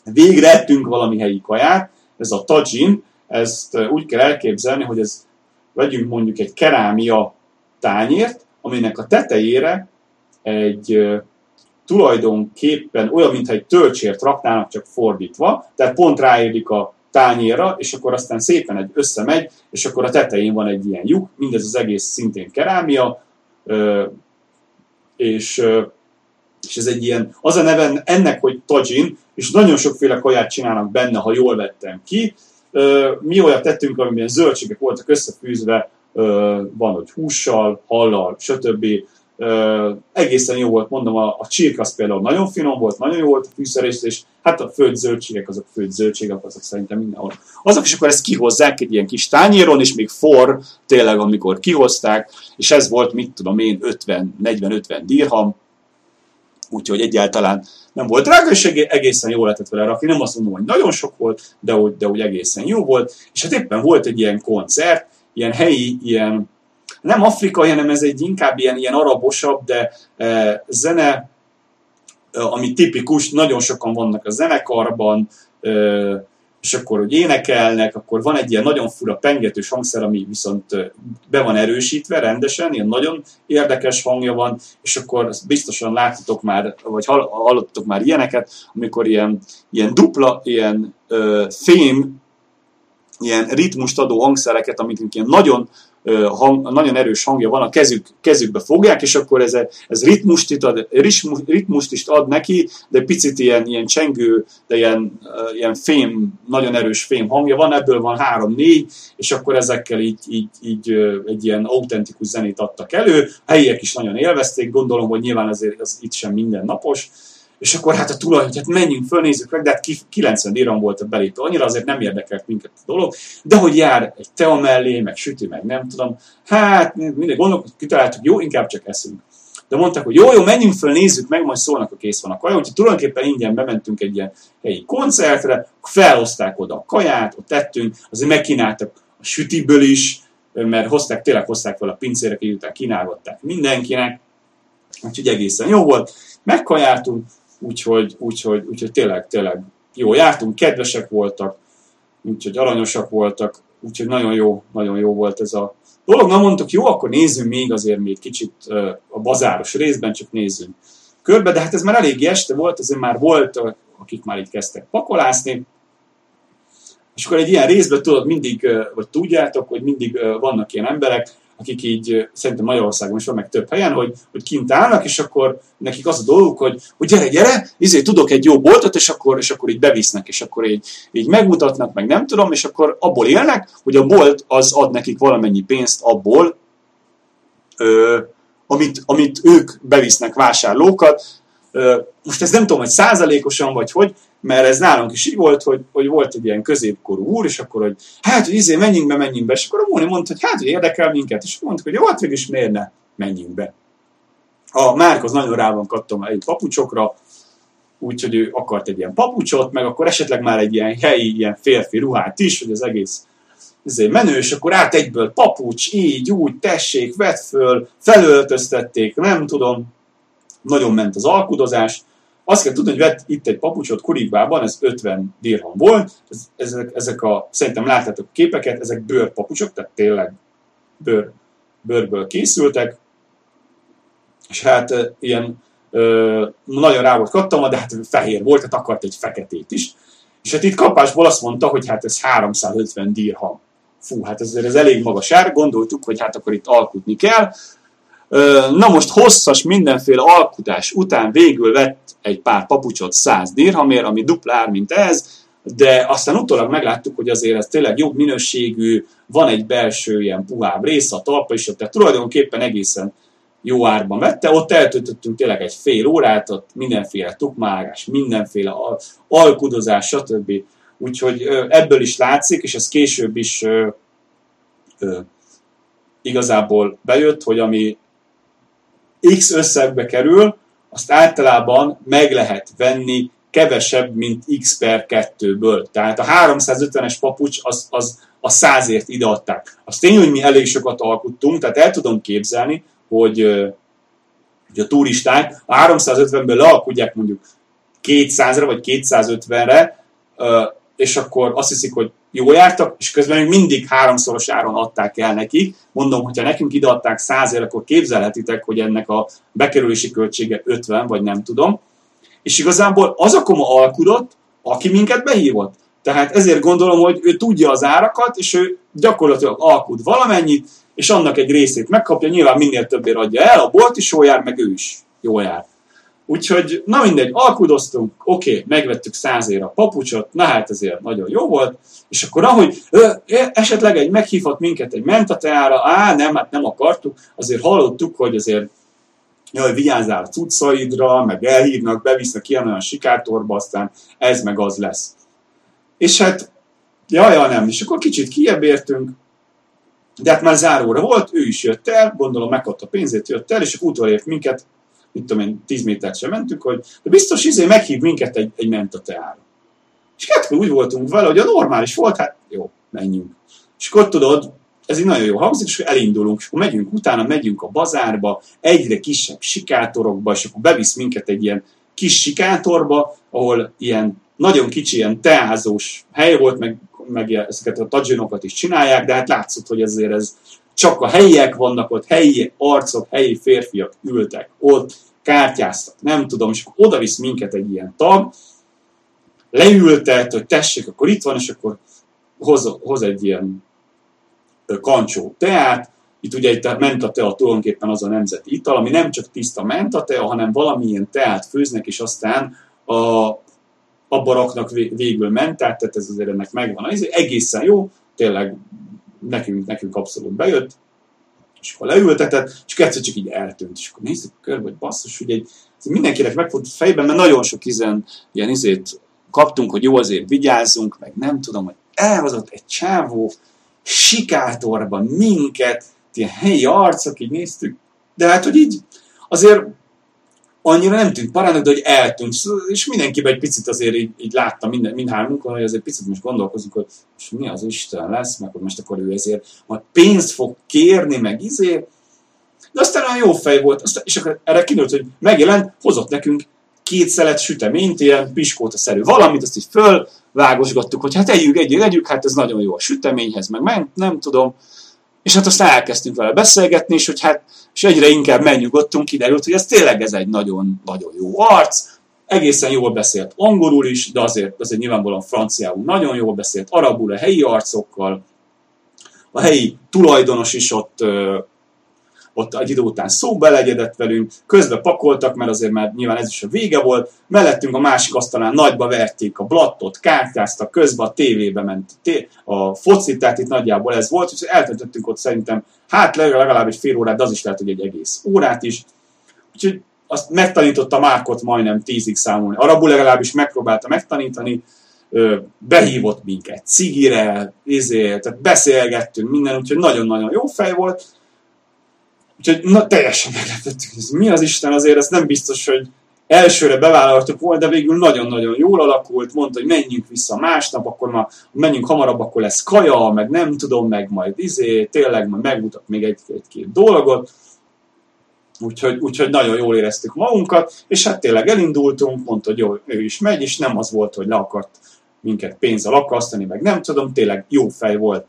végre ettünk valami helyi kaját, ez a tajin, ezt úgy kell elképzelni, hogy ez vegyünk mondjuk egy kerámia tányért, aminek a tetejére egy tulajdonképpen olyan, mintha egy töltsért raknának, csak fordítva, tehát pont ráérik a tányérra, és akkor aztán szépen egy összemegy, és akkor a tetején van egy ilyen lyuk, mindez az egész szintén kerámia, és, és ez egy ilyen, az a neve ennek, hogy tajin, és nagyon sokféle kaját csinálnak benne, ha jól vettem ki, mi olyat tettünk, amiben zöldségek voltak összefűzve, van, hogy hússal, hallal, stb. Egészen jó volt, mondom, a, a csirkasz például nagyon finom volt, nagyon jó volt a fűszerés, és hát a főtt zöldségek, azok főtt zöldségek, azok szerintem mindenhol. Azok is akkor ezt kihozzák egy ilyen kis tányéron, és még for, tényleg, amikor kihozták, és ez volt, mit tudom én, 50, 40-50 dirham, úgyhogy egyáltalán nem volt drága, és egészen jól lehetett vele rakni. Nem azt mondom, hogy nagyon sok volt, de úgy, de úgy egészen jó volt. És hát éppen volt egy ilyen koncert, ilyen helyi, ilyen nem afrikai, hanem ez egy inkább ilyen, ilyen arabosabb, de e, zene, e, ami tipikus, nagyon sokan vannak a zenekarban, e, és akkor, hogy énekelnek, akkor van egy ilyen nagyon fura pengetős hangszer, ami viszont be van erősítve rendesen, ilyen nagyon érdekes hangja van, és akkor biztosan láttatok már, vagy hallottatok már ilyeneket, amikor ilyen, ilyen dupla, ilyen ö, fém, ilyen ritmust adó hangszereket, amit ilyen nagyon hang, nagyon erős hangja van, a kezük, kezükbe fogják, és akkor ez, ez ritmust, itt ad, ritmust is ad neki, de picit ilyen, ilyen csengő, de ilyen, ilyen fém, nagyon erős fém hangja van, ebből van három-négy, és akkor ezekkel így, így, így egy ilyen autentikus zenét adtak elő. Helyiek is nagyon élvezték, gondolom, hogy nyilván azért az itt sem mindennapos, és akkor hát a tulaj, hogy hát menjünk föl, meg, de hát 90 dirham volt a belépő, annyira azért nem érdekelt minket a dolog, de hogy jár egy tea mellé, meg sütő, meg nem tudom, hát mindegy gondolok, kitaláltuk, jó, inkább csak eszünk. De mondták, hogy jó, jó, menjünk föl, nézzük meg, majd szólnak, a kész van a kaja. Úgyhogy tulajdonképpen ingyen bementünk egy ilyen helyi koncertre, felhozták oda a kaját, ott tettünk, azért megkínáltak a sütiből is, mert hozták, tényleg hozták fel a pincére, után kínálgatták mindenkinek, úgyhogy egészen jó volt. Megkajáltunk, úgyhogy, úgyhogy, úgyhogy tényleg, tényleg jó jártunk, kedvesek voltak, úgyhogy aranyosak voltak, úgyhogy nagyon jó, nagyon jó volt ez a dolog. Na mondtuk, jó, akkor nézzünk még azért még kicsit a bazáros részben, csak nézzünk körbe, de hát ez már elég este volt, azért már volt, akik már itt kezdtek pakolászni, és akkor egy ilyen részben tudod mindig, vagy tudjátok, hogy mindig vannak ilyen emberek, akik így szerintem Magyarországon is van, meg több helyen, hogy, hogy kint állnak, és akkor nekik az a dolguk, hogy, hogy gyere, gyere, izé, tudok egy jó boltot, és akkor, és akkor így bevisznek, és akkor így, így megmutatnak, meg nem tudom, és akkor abból élnek, hogy a bolt az ad nekik valamennyi pénzt abból, ö, amit, amit ők bevisznek vásárlókat. Most ez nem tudom, hogy százalékosan vagy hogy, mert ez nálunk is így volt, hogy, hogy volt egy ilyen középkorú úr, és akkor, hogy hát, hogy izé, menjünk be, menjünk be, és akkor a Móni mondta, hogy hát, hogy érdekel minket, és mondtuk, hogy jó, hát is miért ne, menjünk be. A Márk az nagyon rá van kattom egy papucsokra, úgyhogy ő akart egy ilyen papucsot, meg akkor esetleg már egy ilyen helyi, ilyen férfi ruhát is, hogy az egész ezért menő, és akkor át egyből papucs, így, úgy, tessék, vett föl, felöltöztették, nem tudom, nagyon ment az alkudozás, azt kell tudni, hogy vett itt egy papucsot Kurikbában, ez 50 dirham volt, ezek, ezek a, szerintem láttátok képeket, ezek bőrpapucsok, tehát tényleg bőr, bőrből készültek, és hát ilyen ö, nagyon rá volt kattama, de hát fehér volt, tehát akart egy feketét is. És hát itt kapásból azt mondta, hogy hát ez 350 dirham. fú, hát ez, ez elég magas ár, gondoltuk, hogy hát akkor itt alkutni kell. Na most hosszas mindenféle alkutás után végül vett egy pár papucsot 100 dirhamért, ami dupla ár, mint ez, de aztán utólag megláttuk, hogy azért ez tényleg jobb minőségű, van egy belső ilyen puhább rész, a talpa is, tehát tulajdonképpen egészen jó árban vette. Ott eltöltöttünk tényleg egy fél órát, ott mindenféle tukmálás, mindenféle alkudozás, stb. Úgyhogy ebből is látszik, és ez később is ö, ö, igazából bejött, hogy ami X összegbe kerül, azt általában meg lehet venni kevesebb, mint X per 2-ből. Tehát a 350-es papucs az, az a százért ideadták. Azt tény, hogy mi elég sokat alkuttunk, tehát el tudom képzelni, hogy, hogy a turisták a 350-ből lealkudják mondjuk 200-ra vagy 250-re, és akkor azt hiszik, hogy jól jártak, és közben még mindig háromszoros áron adták el nekik. Mondom, hogyha nekünk ideadták 100 akkor képzelhetitek, hogy ennek a bekerülési költsége 50, vagy nem tudom. És igazából az a koma alkudott, aki minket behívott. Tehát ezért gondolom, hogy ő tudja az árakat, és ő gyakorlatilag alkud valamennyit, és annak egy részét megkapja, nyilván minél többért adja el, a bolt is jól jár, meg ő is jól jár. Úgyhogy, na mindegy, alkudoztunk, oké, okay, megvettük százért a papucsot, na hát ezért nagyon jó volt, és akkor ahogy ö, esetleg egy meghívhat minket egy mentateára, á, nem, hát nem akartuk, azért hallottuk, hogy azért jaj, vigyázzál a cuccaidra, meg elhívnak, bevisznek ilyen olyan sikátorba, aztán ez meg az lesz. És hát, jaj, jaj, nem, és akkor kicsit kiebb értünk, de hát már záróra volt, ő is jött el, gondolom megkapta pénzét, jött el, és akkor utolért minket, mit tudom én, 10 métert sem mentünk, hogy de biztos izé meghív minket egy, egy mentateára. És hát úgy voltunk vele, hogy a normális volt, hát jó, menjünk. És akkor tudod, ez így nagyon jó hangzik, és elindulunk, és akkor megyünk, utána megyünk a bazárba, egyre kisebb sikátorokba, és akkor bevisz minket egy ilyen kis sikátorba, ahol ilyen nagyon kicsi, ilyen teázós hely volt, meg, meg ezeket a tadzsinokat is csinálják, de hát látszott, hogy ezért ez csak a helyiek vannak ott, helyi arcok, helyi férfiak ültek ott, kártyáztak, nem tudom, és akkor oda visz minket egy ilyen tag, leültet, hogy tessék, akkor itt van, és akkor hoz, hoz egy ilyen kancsó teát, itt ugye itt a mentatea tulajdonképpen az a nemzeti ital, ami nem csak tiszta mentatea, hanem valamilyen teát főznek, és aztán a, abba raknak végül mentát, tehát ez azért ennek megvan. Ez egészen jó, tényleg nekünk, nekünk abszolút bejött, és akkor leültetett, és egyszer csak így eltűnt, és akkor nézzük körbe, hogy basszus, hogy egy, mindenkinek megfogott fejben, mert nagyon sok izen, ilyen izét kaptunk, hogy jó, azért vigyázzunk, meg nem tudom, hogy elhozott egy csávó, sikátorban minket, ilyen helyi arcok, így néztük, de hát, hogy így azért annyira nem tűnt parának, de hogy eltűnt, és mindenkiben egy picit azért így, így látta minden, mindhármunkon, hogy azért picit most gondolkozunk, hogy most mi az Isten lesz, meg hogy most akkor ő ezért majd pénzt fog kérni, meg izé, de aztán olyan jó fej volt, aztán, és akkor erre kinőtt, hogy megjelent, hozott nekünk két szelet süteményt, ilyen piskóta-szerű valamit, azt így fölvágosgattuk, hogy hát együk, együk, együk, hát ez nagyon jó a süteményhez, meg nem, nem tudom. És hát aztán elkezdtünk vele beszélgetni, és hogy hát, és egyre inkább megnyugodtunk, kiderült, hogy ez tényleg ez egy nagyon-nagyon jó arc, egészen jól beszélt angolul is, de azért, azért nyilvánvalóan franciául nagyon jól beszélt, arabul a helyi arcokkal, a helyi tulajdonos is ott ott egy idő után szó belegyedett velünk, közben pakoltak, mert azért már nyilván ez is a vége volt, mellettünk a másik asztalán nagyba verték a blattot, kártyáztak, közben a tévébe ment a foci, tehát itt nagyjából ez volt, és eltöltöttünk ott szerintem, hát legalább egy fél órát, de az is lehet, hogy egy egész órát is. Úgyhogy azt megtanította Márkot majdnem tízig számolni. Arabul legalábbis megpróbálta megtanítani, behívott minket cigire, izé, tehát beszélgettünk minden, úgyhogy nagyon-nagyon jó fej volt, Úgyhogy na, teljesen meglepettük, ez mi az Isten, azért ezt nem biztos, hogy elsőre bevállaltuk volna, de végül nagyon-nagyon jól alakult, mondta, hogy menjünk vissza másnap, akkor ma menjünk hamarabb, akkor lesz kaja, meg nem tudom, meg majd izé, tényleg majd megmutat még egy-két dolgot. Úgyhogy, úgyhogy nagyon jól éreztük magunkat, és hát tényleg elindultunk, mondta, hogy jó, ő is megy, és nem az volt, hogy le akart minket pénzzel akasztani, meg nem tudom, tényleg jó fej volt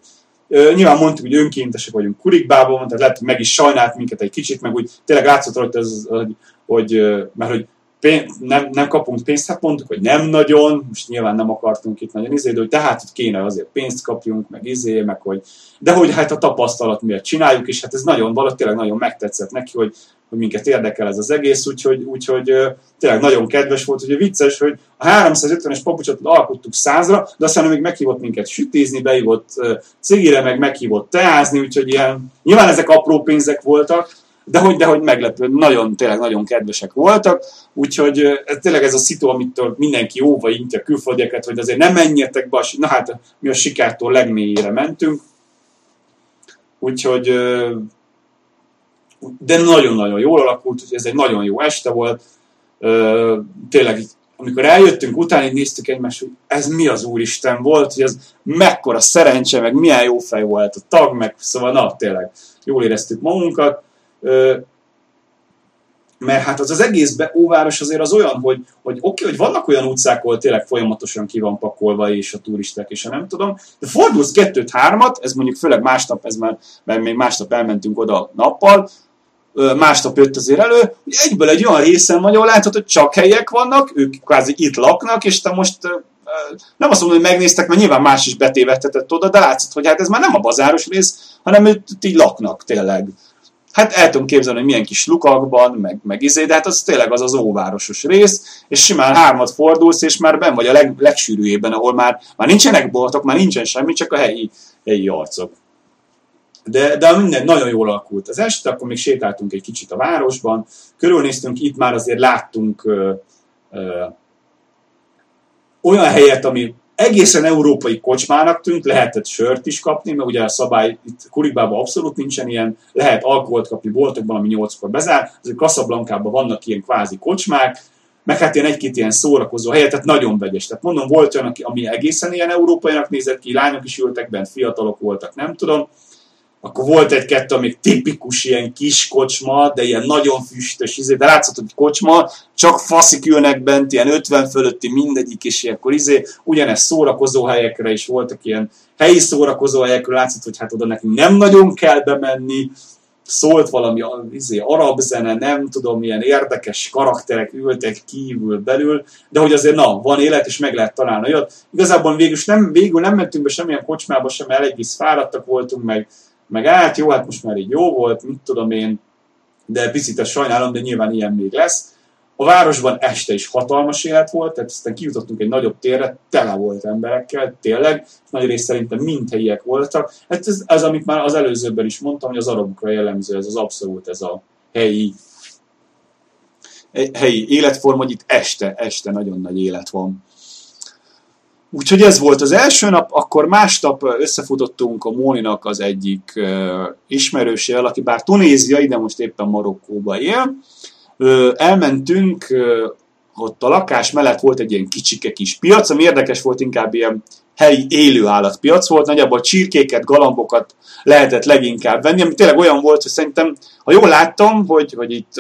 nyilván mondtuk, hogy önkéntesek vagyunk kurikbában, tehát lehet, hogy meg is sajnált minket egy kicsit, meg úgy tényleg látszott rajta, ez, hogy, hogy, mert hogy pénz, nem, nem kapunk pénzt, hát mondtuk, hogy nem nagyon, most nyilván nem akartunk itt nagyon izé, de hogy tehát, hogy kéne azért pénzt kapjunk, meg izé, meg hogy, de hogy hát a tapasztalat miért csináljuk, és hát ez nagyon, tényleg nagyon megtetszett neki, hogy, hogy minket érdekel ez az egész, úgyhogy, úgyhogy tényleg nagyon kedves volt, hogy vicces, hogy a 350-es papucsot alkottuk százra, de aztán még meghívott minket sütézni, beívott cigire, meg meghívott teázni, úgyhogy ilyen, nyilván ezek apró pénzek voltak, de hogy, de hogy meglepő, nagyon, tényleg nagyon kedvesek voltak, úgyhogy ez tényleg ez a szitu, amitől mindenki óva intja külföldieket, hogy azért nem menjetek be, na hát mi a sikertól legmélyére mentünk, úgyhogy de nagyon-nagyon jól alakult, úgyhogy ez egy nagyon jó este volt, tényleg amikor eljöttünk utána, így néztük egymást, hogy ez mi az Úristen volt, hogy ez mekkora szerencse, meg milyen jó fej volt a tag, meg szóval na, tényleg jól éreztük magunkat. Mert hát az az egész be, óváros azért az olyan, hogy, hogy oké, okay, hogy vannak olyan utcák, ahol tényleg folyamatosan ki van pakolva, és a turisták, és a nem tudom, de fordulsz kettőt, hármat, ez mondjuk főleg másnap, ez már, mert még másnap elmentünk oda nappal, másnap jött azért elő, hogy egyből egy olyan részen vagy, ahol látod, hogy csak helyek vannak, ők kvázi itt laknak, és te most nem azt mondom, hogy megnéztek, mert nyilván más is betévettetett oda, de látszott, hogy hát ez már nem a bazáros rész, hanem ők így laknak tényleg hát el tudom képzelni, hogy milyen kis lukakban, meg, meg izé, de hát az tényleg az az óvárosos rész, és simán hármat fordulsz, és már ben vagy a leg, legsűrűjében, ahol már, már nincsenek boltok, már nincsen semmi, csak a helyi, helyi arcok. De, de minden nagyon jól alakult. Az este, akkor még sétáltunk egy kicsit a városban, körülnéztünk, itt már azért láttunk ö, ö, olyan helyet, ami egészen európai kocsmának tűnt, lehetett sört is kapni, mert ugye a szabály itt Kuribában abszolút nincsen ilyen, lehet alkoholt kapni boltokban, ami nyolckor bezár, azért Casablancában vannak ilyen kvázi kocsmák, meg hát ilyen egy-két ilyen szórakozó helyet, tehát nagyon vegyes. Tehát mondom, volt olyan, ami egészen ilyen európainak nézett ki, lányok is ültek bent, fiatalok voltak, nem tudom, akkor volt egy-kettő, amik tipikus ilyen kis kocsma, de ilyen nagyon füstös, izé, de látszott, hogy kocsma, csak faszik ülnek bent, ilyen 50 fölötti mindegyik, és ilyenkor izé, ugyanez szórakozó helyekre is voltak ilyen helyi szórakozó helyekről, látszott, hogy hát oda nekünk nem nagyon kell bemenni, szólt valami izé, arab zene, nem tudom, milyen érdekes karakterek ültek kívül, belül, de hogy azért na, van élet, és meg lehet találni olyat. Igazából végül nem, végül nem mentünk be semmilyen kocsmába sem, elég fáradtak voltunk, meg meg át, jó, hát most már így jó volt, mit tudom én, de picit ezt sajnálom, de nyilván ilyen még lesz. A városban este is hatalmas élet volt, tehát aztán kijutottunk egy nagyobb térre, tele volt emberekkel, tényleg, nagy rész szerintem mind helyiek voltak. Hát ez, ez, amit már az előzőben is mondtam, hogy az arabokra jellemző, ez az abszolút, ez a helyi helyi életform, hogy itt este, este nagyon nagy élet van. Úgyhogy ez volt az első nap, akkor másnap összefutottunk a Móninak az egyik ismerősével, aki bár tunéziai, de most éppen Marokkóba él. Uh, elmentünk, ott a lakás mellett volt egy ilyen kicsike kis piac, ami érdekes volt, inkább ilyen helyi élőállatpiac volt, nagyjából csirkéket, galambokat lehetett leginkább venni, ami tényleg olyan volt, hogy szerintem, ha jól láttam, hogy, hogy itt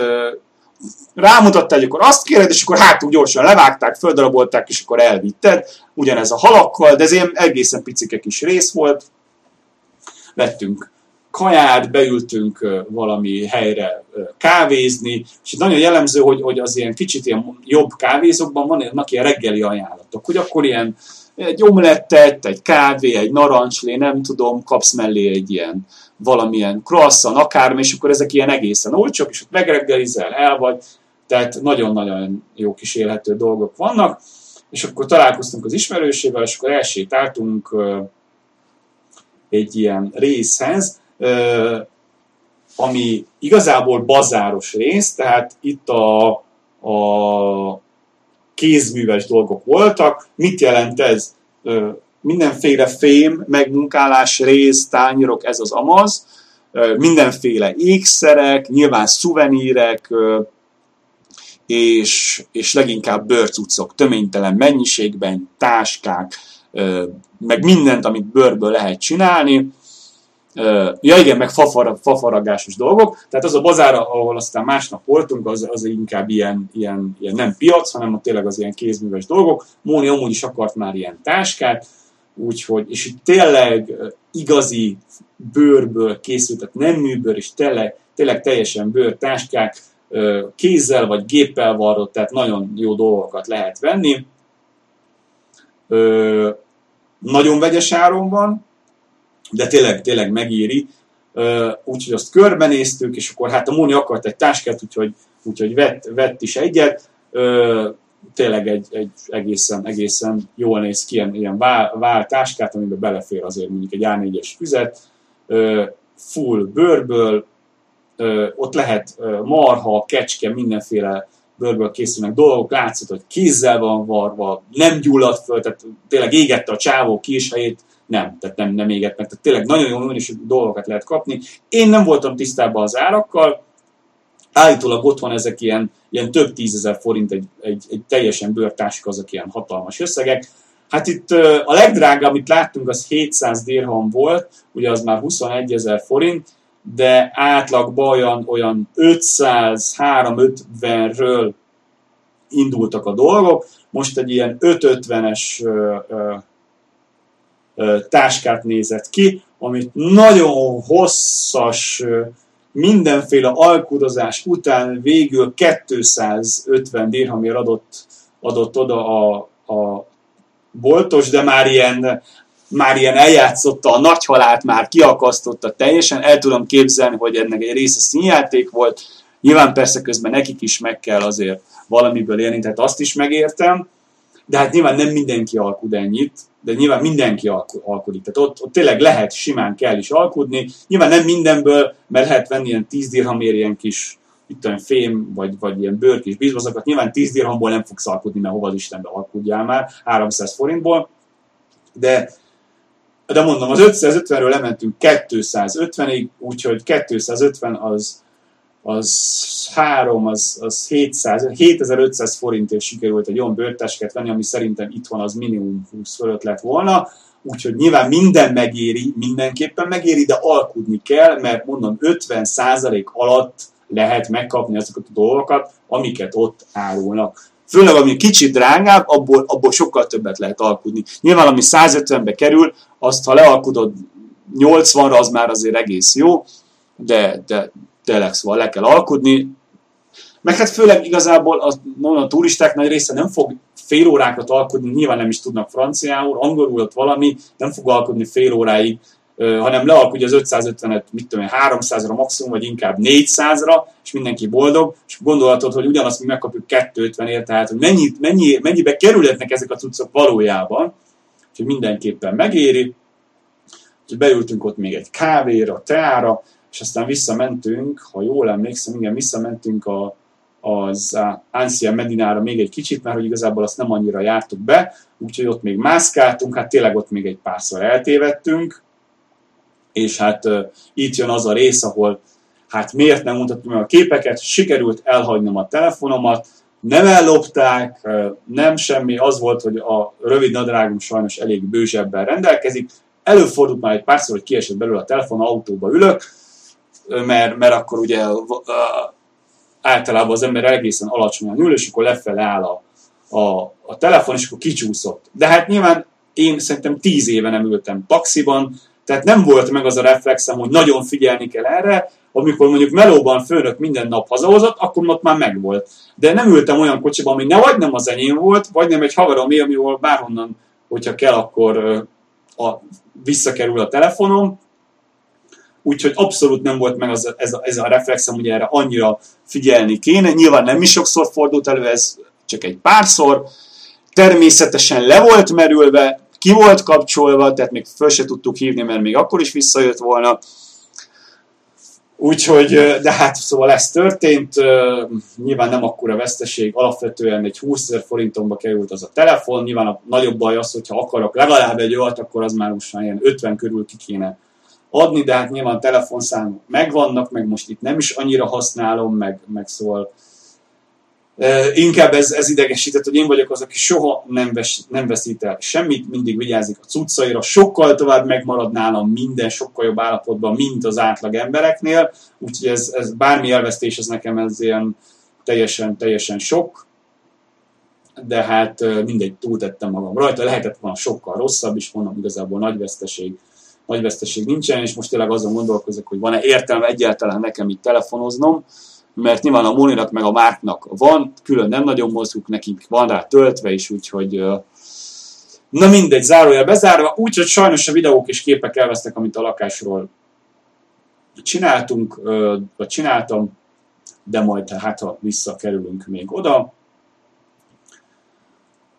rámutatta, hogy akkor azt kéred, és akkor hátul gyorsan levágták, földarabolták, és akkor elvitted. Ugyanez a halakkal, de ez ilyen egészen picike kis rész volt. Vettünk kaját, beültünk valami helyre kávézni, és nagyon jellemző, hogy, hogy az ilyen kicsit ilyen jobb kávézókban vannak ilyen reggeli ajánlatok, hogy akkor ilyen egy omlettet, egy kávé, egy narancslé, nem tudom, kapsz mellé egy ilyen valamilyen croissant, akármi, és akkor ezek ilyen egészen olcsók, és ott megreggelizel, el vagy, tehát nagyon-nagyon jó kis élhető dolgok vannak, és akkor találkoztunk az ismerősével, és akkor elsétáltunk egy ilyen részhez, ami igazából bazáros rész, tehát itt a, a kézműves dolgok voltak. Mit jelent ez? mindenféle fém, megmunkálás, rész, tányérok, ez az amaz, mindenféle ékszerek, nyilván szuvenírek, és, és leginkább bőrcuccok töménytelen mennyiségben, táskák, meg mindent, amit bőrből lehet csinálni. Ja igen, meg fafar, fafaragásos dolgok. Tehát az a bazár, ahol aztán másnap voltunk, az, az inkább ilyen, ilyen, ilyen nem piac, hanem tényleg az ilyen kézműves dolgok. Móni amúgy is akart már ilyen táskát, úgyhogy, és itt tényleg igazi bőrből készültek, nem műbőr, és tényleg, tényleg teljesen bőr táskák, kézzel vagy géppel varrott, tehát nagyon jó dolgokat lehet venni. Nagyon vegyes áron van, de tényleg, tényleg megéri. Úgyhogy azt körbenéztük, és akkor hát a Móni akart egy táskát, úgyhogy, úgyhogy vett, vett is egyet. Tényleg egy, egy egészen, egészen jól néz ki, ilyen, ilyen vál, táskát, amiben belefér azért mondjuk egy A4-es füzet, full bőrből, ott lehet marha, kecske, mindenféle bőrből készülnek dolgok, látszott, hogy kézzel van varva, nem gyulladt föl, tehát tényleg égette a csávó helyét, nem, tehát nem, nem égett meg, tehát tényleg nagyon jó minőségű dolgokat lehet kapni. Én nem voltam tisztában az árakkal, állítólag ott ezek ilyen, ilyen több tízezer forint egy, egy, egy teljesen bőrtáska, azok ilyen hatalmas összegek. Hát itt a legdrágább, amit láttunk, az 700 dirham volt, ugye az már 21 ezer forint, de átlagban olyan, olyan 500-350-ről indultak a dolgok. Most egy ilyen 550-es táskát nézett ki, amit nagyon hosszas, mindenféle alkudozás után végül 250 dirhamért adott, adott oda a, a boltos, de már ilyen, már ilyen eljátszotta a nagy halált, már kiakasztotta teljesen. El tudom képzelni, hogy ennek egy része színjáték volt. Nyilván persze közben nekik is meg kell azért valamiből élni, tehát azt is megértem. De hát nyilván nem mindenki alkud ennyit, de nyilván mindenki alkodik. Tehát ott, ott tényleg lehet, simán kell is alkudni. Nyilván nem mindenből, mert lehet venni ilyen 10 dirhamért ilyen kis itt olyan fém, vagy, vagy ilyen bőrkis bizbazokat. Nyilván 10 dirhamból nem fogsz alkudni, mert hova az Istenbe alkudjál már, 300 forintból. De, de mondom, az 550-ről lementünk 250-ig, úgyhogy 250 az, az 3, az, az 700, 7500 forintért sikerült egy olyan bőrtáskát venni, ami szerintem itthon az minimum 20 fölött lett volna, úgyhogy nyilván minden megéri, mindenképpen megéri, de alkudni kell, mert mondom 50% alatt lehet megkapni azokat a dolgokat, amiket ott árulnak. Főleg, ami kicsit drágább, abból, abból sokkal többet lehet alkudni. Nyilván, ami 150-be kerül, azt ha lealkudod 80-ra, az már azért egész jó, de, de tényleg szóval le kell alkudni. Meg hát főleg igazából a, a turisták nagy része nem fog fél órákat alkudni, nyilván nem is tudnak franciául, angolul ott valami, nem fog alkudni fél óráig, hanem lealkudja az 550-et, mit tudom 300-ra maximum, vagy inkább 400-ra, és mindenki boldog, és gondolhatod, hogy ugyanazt mi megkapjuk 250-ért, tehát hogy mennyi, mennyi, mennyibe kerülhetnek ezek a cuccok valójában, úgyhogy mindenképpen megéri. Úgyhogy beültünk ott még egy kávéra, teára, és aztán visszamentünk, ha jól emlékszem, igen, visszamentünk a, az Ancia Medinára még egy kicsit, mert hogy igazából azt nem annyira jártuk be, úgyhogy ott még mászkáltunk, hát tényleg ott még egy párszor eltévedtünk, és hát uh, itt jön az a rész, ahol hát miért nem mutattam meg a képeket, sikerült elhagynom a telefonomat, nem ellopták, nem semmi, az volt, hogy a rövid nadrágom sajnos elég bősebben rendelkezik, előfordult már egy párszor, hogy kiesett belőle a telefon, autóba ülök, mert, mert akkor ugye általában az ember egészen alacsonyan ül, és akkor lefele áll a, a, a telefon, és akkor kicsúszott. De hát nyilván én szerintem tíz éve nem ültem taxiban, tehát nem volt meg az a reflexem, hogy nagyon figyelni kell erre, amikor mondjuk melóban főnök minden nap hazahozott, akkor ott már megvolt. De nem ültem olyan kocsiban, ami ne vagy nem az enyém volt, vagy nem egy haveromé, amivel bárhonnan, hogyha kell, akkor a, visszakerül a telefonom, úgyhogy abszolút nem volt meg az, ez, a, ez a reflexem, hogy erre annyira figyelni kéne. Nyilván nem is sokszor fordult elő, ez csak egy párszor. Természetesen le volt merülve, ki volt kapcsolva, tehát még föl se tudtuk hívni, mert még akkor is visszajött volna. Úgyhogy, de hát szóval ez történt, nyilván nem akkora veszteség, alapvetően egy 20 ezer forintomba került az a telefon, nyilván a nagyobb baj az, hogyha akarok legalább egy olyat, akkor az már most már ilyen 50 körül ki kéne adni, de hát nyilván telefonszámok megvannak, meg most itt nem is annyira használom, meg, meg szóval inkább ez, ez idegesített, hogy én vagyok az, aki soha nem, ves, nem veszít el semmit, mindig vigyázik a cuccaira, sokkal tovább megmarad nálam minden sokkal jobb állapotban, mint az átlag embereknél, úgyhogy ez, ez bármi elvesztés, ez nekem ez ilyen teljesen, teljesen sok, de hát mindegy, túltettem magam rajta, lehetett volna sokkal rosszabb is, mondom, igazából nagy veszteség, nagy veszteség nincsen, és most tényleg azon gondolkozok, hogy van-e értelme egyáltalán nekem itt telefonoznom, mert nyilván a Moninak meg a Márknak van, külön nem nagyon mozgunk, nekünk van rá töltve is, úgyhogy na mindegy, zárója bezárva, úgyhogy sajnos a videók és képek elvesztek, amit a lakásról csináltunk, vagy csináltam, de majd hát ha visszakerülünk még oda.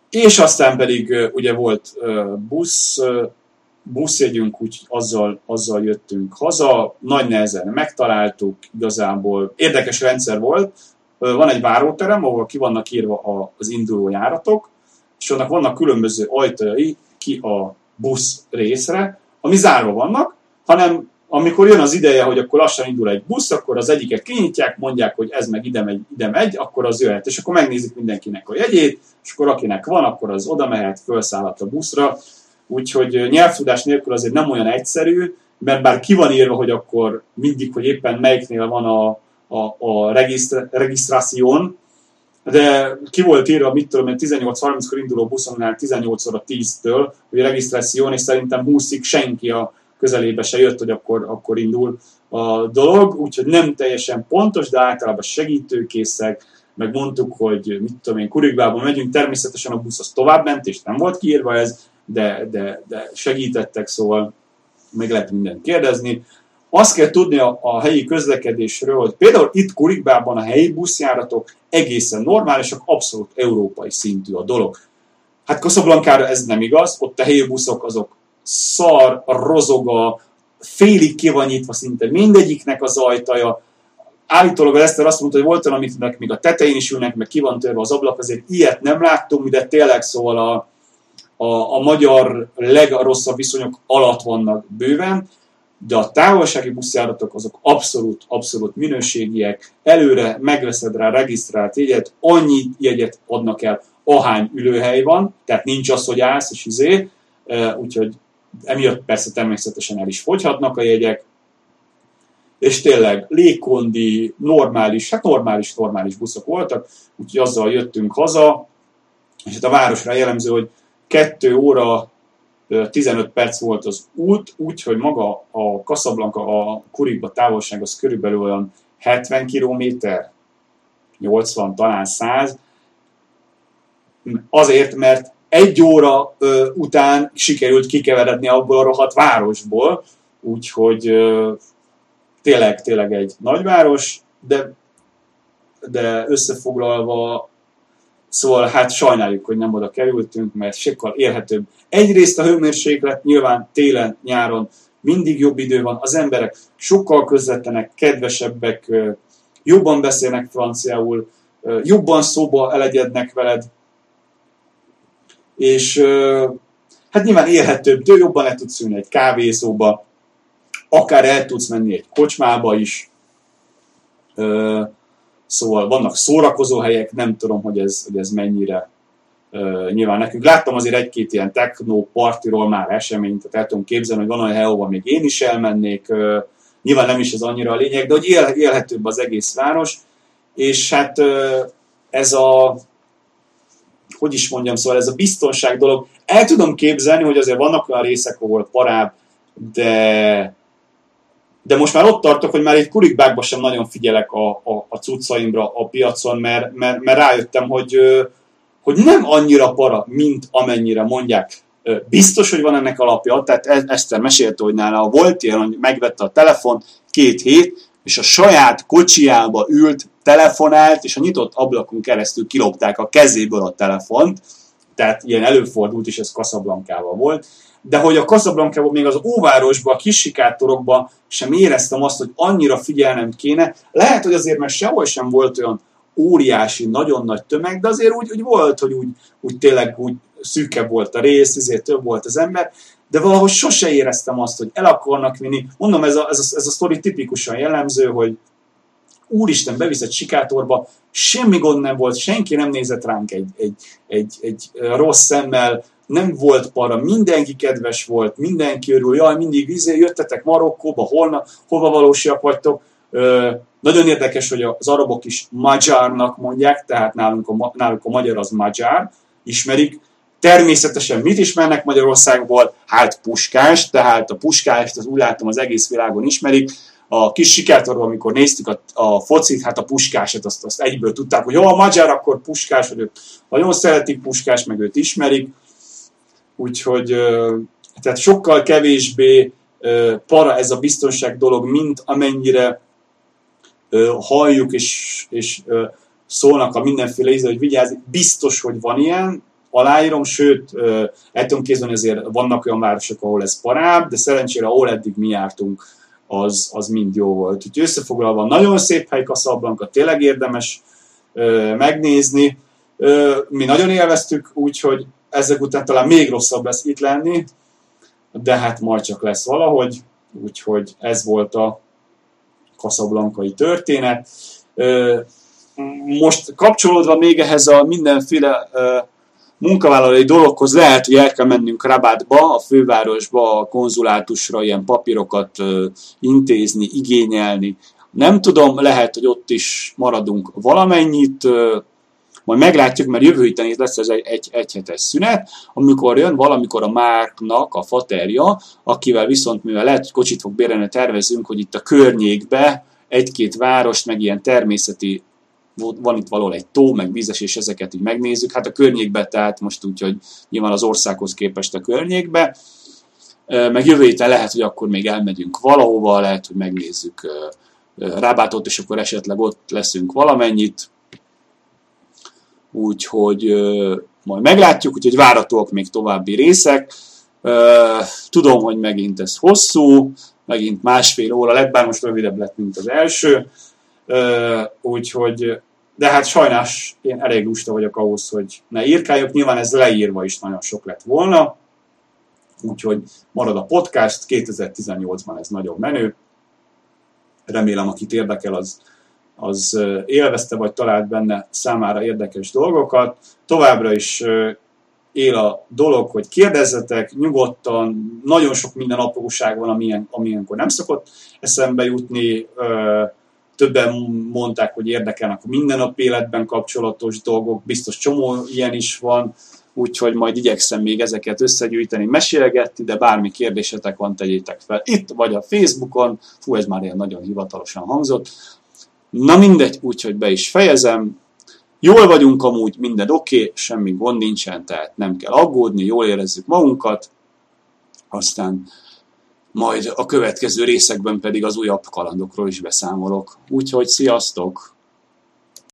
És aztán pedig ugye volt busz, buszjegyünk, úgy azzal, azzal jöttünk haza, nagy nehezen megtaláltuk, igazából érdekes rendszer volt, van egy váróterem, ahol ki vannak írva az induló járatok, és annak vannak különböző ajtajai ki a busz részre, ami zárva vannak, hanem amikor jön az ideje, hogy akkor lassan indul egy busz, akkor az egyiket kinyitják, mondják, hogy ez meg ide megy, ide megy, akkor az jöhet. És akkor megnézik mindenkinek a jegyét, és akkor akinek van, akkor az oda mehet, felszállhat a buszra. Úgyhogy nyelvtudás nélkül azért nem olyan egyszerű, mert bár ki van írva, hogy akkor mindig, hogy éppen melyiknél van a, a, a regisztr- regisztráción, de ki volt írva, mit tudom én, 18.30-kor induló buszonnál 18 óra 10-től, hogy regisztráción, és szerintem 20-ig senki a közelébe se jött, hogy akkor, akkor indul a dolog, úgyhogy nem teljesen pontos, de általában segítőkészek, meg mondtuk, hogy mit tudom én, Kurikbában megyünk, természetesen a busz az tovább és nem volt kiírva ez, de, de, de segítettek, szóval meg lehet mindent kérdezni. Azt kell tudni a, a helyi közlekedésről, hogy például itt Kurikbában a helyi buszjáratok egészen normálisak, abszolút európai szintű a dolog. Hát Koszoblankára ez nem igaz, ott a helyi buszok azok szar, rozoga, félig ki van nyitva szinte mindegyiknek az ajtaja. Állítólag az Eszter azt mondta, hogy volt olyan, amit még a tetején is ülnek, meg ki van törve az ablak, azért ilyet nem láttunk, de tényleg szóval a, a, a magyar legrosszabb viszonyok alatt vannak bőven, de a távolsági buszjáratok azok abszolút, abszolút minőségiek, előre megveszed rá regisztrált jegyet, annyi jegyet adnak el, ahány ülőhely van, tehát nincs az, hogy állsz és izé, úgyhogy emiatt persze természetesen el is fogyhatnak a jegyek, és tényleg légkondi, normális, hát normális, normális buszok voltak, úgyhogy azzal jöttünk haza, és hát a városra jellemző, hogy 2 óra 15 perc volt az út, úgyhogy maga a Casablanca, a Kurikba távolság az körülbelül olyan 70 km, 80, talán 100, azért, mert egy óra ö, után sikerült kikeveredni abból a rohadt városból, úgyhogy ö, tényleg, tényleg egy nagyváros, de, de összefoglalva Szóval hát sajnáljuk, hogy nem oda kerültünk, mert sokkal érhetőbb. Egyrészt a hőmérséklet nyilván télen, nyáron mindig jobb idő van, az emberek sokkal közvetlenek, kedvesebbek, jobban beszélnek franciául, jobban szóba elegyednek veled, és hát nyilván élhetőbb, de jobban le tudsz ülni egy kávézóba, akár el tudsz menni egy kocsmába is, szóval vannak szórakozó helyek, nem tudom, hogy ez, hogy ez mennyire nyilván nekünk. Láttam azért egy-két ilyen techno partiról már eseményt, tehát el tudom képzelni, hogy van olyan hely, ahol még én is elmennék, nyilván nem is ez annyira a lényeg, de hogy él, élhetőbb az egész város, és hát ez a hogy is mondjam, szóval ez a biztonság dolog. El tudom képzelni, hogy azért vannak olyan részek, ahol parább, de, de most már ott tartok, hogy már egy kurikbákba sem nagyon figyelek a, a, a cuccaimra a piacon, mert, mert, mert rájöttem, hogy, hogy nem annyira para, mint amennyire mondják. Biztos, hogy van ennek alapja, tehát Eszter mesélte, hogy nála volt ilyen, hogy megvette a telefon két hét, és a saját kocsiába ült, telefonált, és a nyitott ablakon keresztül kilopták a kezéből a telefont, tehát ilyen előfordult, és ez Kaszablankával volt, de hogy a Kaszablankában még az óvárosban, a kis sikátorokban sem éreztem azt, hogy annyira figyelnem kéne. Lehet, hogy azért, mert sehol sem volt olyan óriási, nagyon nagy tömeg, de azért úgy, úgy volt, hogy úgy, úgy tényleg úgy szűkebb volt a rész, ezért több volt az ember, de valahogy sose éreztem azt, hogy el akarnak vinni. Mondom, ez a, ez a, ez a sztori tipikusan jellemző, hogy úristen, beviszett sikátorba, semmi gond nem volt, senki nem nézett ránk egy, egy, egy, egy rossz szemmel, nem volt para, mindenki kedves volt, mindenki örül, jaj, mindig vizé, jöttetek Marokkóba, holna, hova valósiak vagytok. Ö, nagyon érdekes, hogy az arabok is magyarnak mondják, tehát nálunk a, nálunk a magyar az magyar, ismerik, Természetesen mit ismernek Magyarországból? Hát puskás, tehát a puskást az úgy látom az egész világon ismerik. a kis sikertorban, amikor néztük a, a focit, hát a puskásat, azt, azt egyből tudták, hogy jó, a magyar, akkor puskás, hogy ők nagyon szeretik puskás, meg őt ismerik. Úgyhogy tehát sokkal kevésbé para ez a biztonság dolog, mint amennyire halljuk és, és szólnak a mindenféle íze, hogy vigyázz, biztos, hogy van ilyen, aláírom, sőt, ettől kézben ezért vannak olyan városok, ahol ez parább, de szerencsére ahol eddig mi jártunk, az, az mind jó volt. Úgyhogy összefoglalva, nagyon szép hely Casablanca, tényleg érdemes megnézni. Mi nagyon élveztük, úgyhogy ezek után talán még rosszabb lesz itt lenni, de hát majd csak lesz valahogy, úgyhogy ez volt a kaszablankai történet. Most kapcsolódva még ehhez a mindenféle munkavállalói dologhoz lehet, hogy el kell mennünk Rabátba, a fővárosba, a konzulátusra ilyen papírokat intézni, igényelni. Nem tudom, lehet, hogy ott is maradunk valamennyit, majd meglátjuk, mert jövő héten lesz ez egy, egy, egy hetes szünet, amikor jön valamikor a Márknak a faterja, akivel viszont, mivel lehet, hogy kocsit fog bérelni, tervezünk, hogy itt a környékbe egy-két várost, meg ilyen természeti van itt valahol egy tó, meg vízes, és ezeket így megnézzük. Hát a környékbe, tehát most úgy, hogy nyilván az országhoz képest a környékbe, meg jövő héten lehet, hogy akkor még elmegyünk valahova, lehet, hogy megnézzük Rábátot, és akkor esetleg ott leszünk valamennyit. Úgyhogy majd meglátjuk, úgyhogy váratóak még további részek. Tudom, hogy megint ez hosszú, megint másfél óra lett, bár most rövidebb lett, mint az első úgyhogy, de hát sajnás, én elég lusta vagyok ahhoz, hogy ne írkáljak. Nyilván ez leírva is nagyon sok lett volna, úgyhogy marad a podcast, 2018-ban ez nagyon menő. Remélem, akit érdekel, az, az élvezte, vagy talált benne számára érdekes dolgokat. Továbbra is él a dolog, hogy kérdezzetek nyugodtan, nagyon sok minden apróság van, amilyen, amilyenkor nem szokott eszembe jutni, többen mondták, hogy érdekelnek a mindennap életben kapcsolatos dolgok, biztos csomó ilyen is van, úgyhogy majd igyekszem még ezeket összegyűjteni, mesélgetni, de bármi kérdésetek van, tegyétek fel itt, vagy a Facebookon, fú, ez már ilyen nagyon hivatalosan hangzott. Na mindegy, úgyhogy be is fejezem, Jól vagyunk amúgy, minden oké, okay, semmi gond nincsen, tehát nem kell aggódni, jól érezzük magunkat, aztán majd a következő részekben pedig az újabb kalandokról is beszámolok. Úgyhogy sziasztok!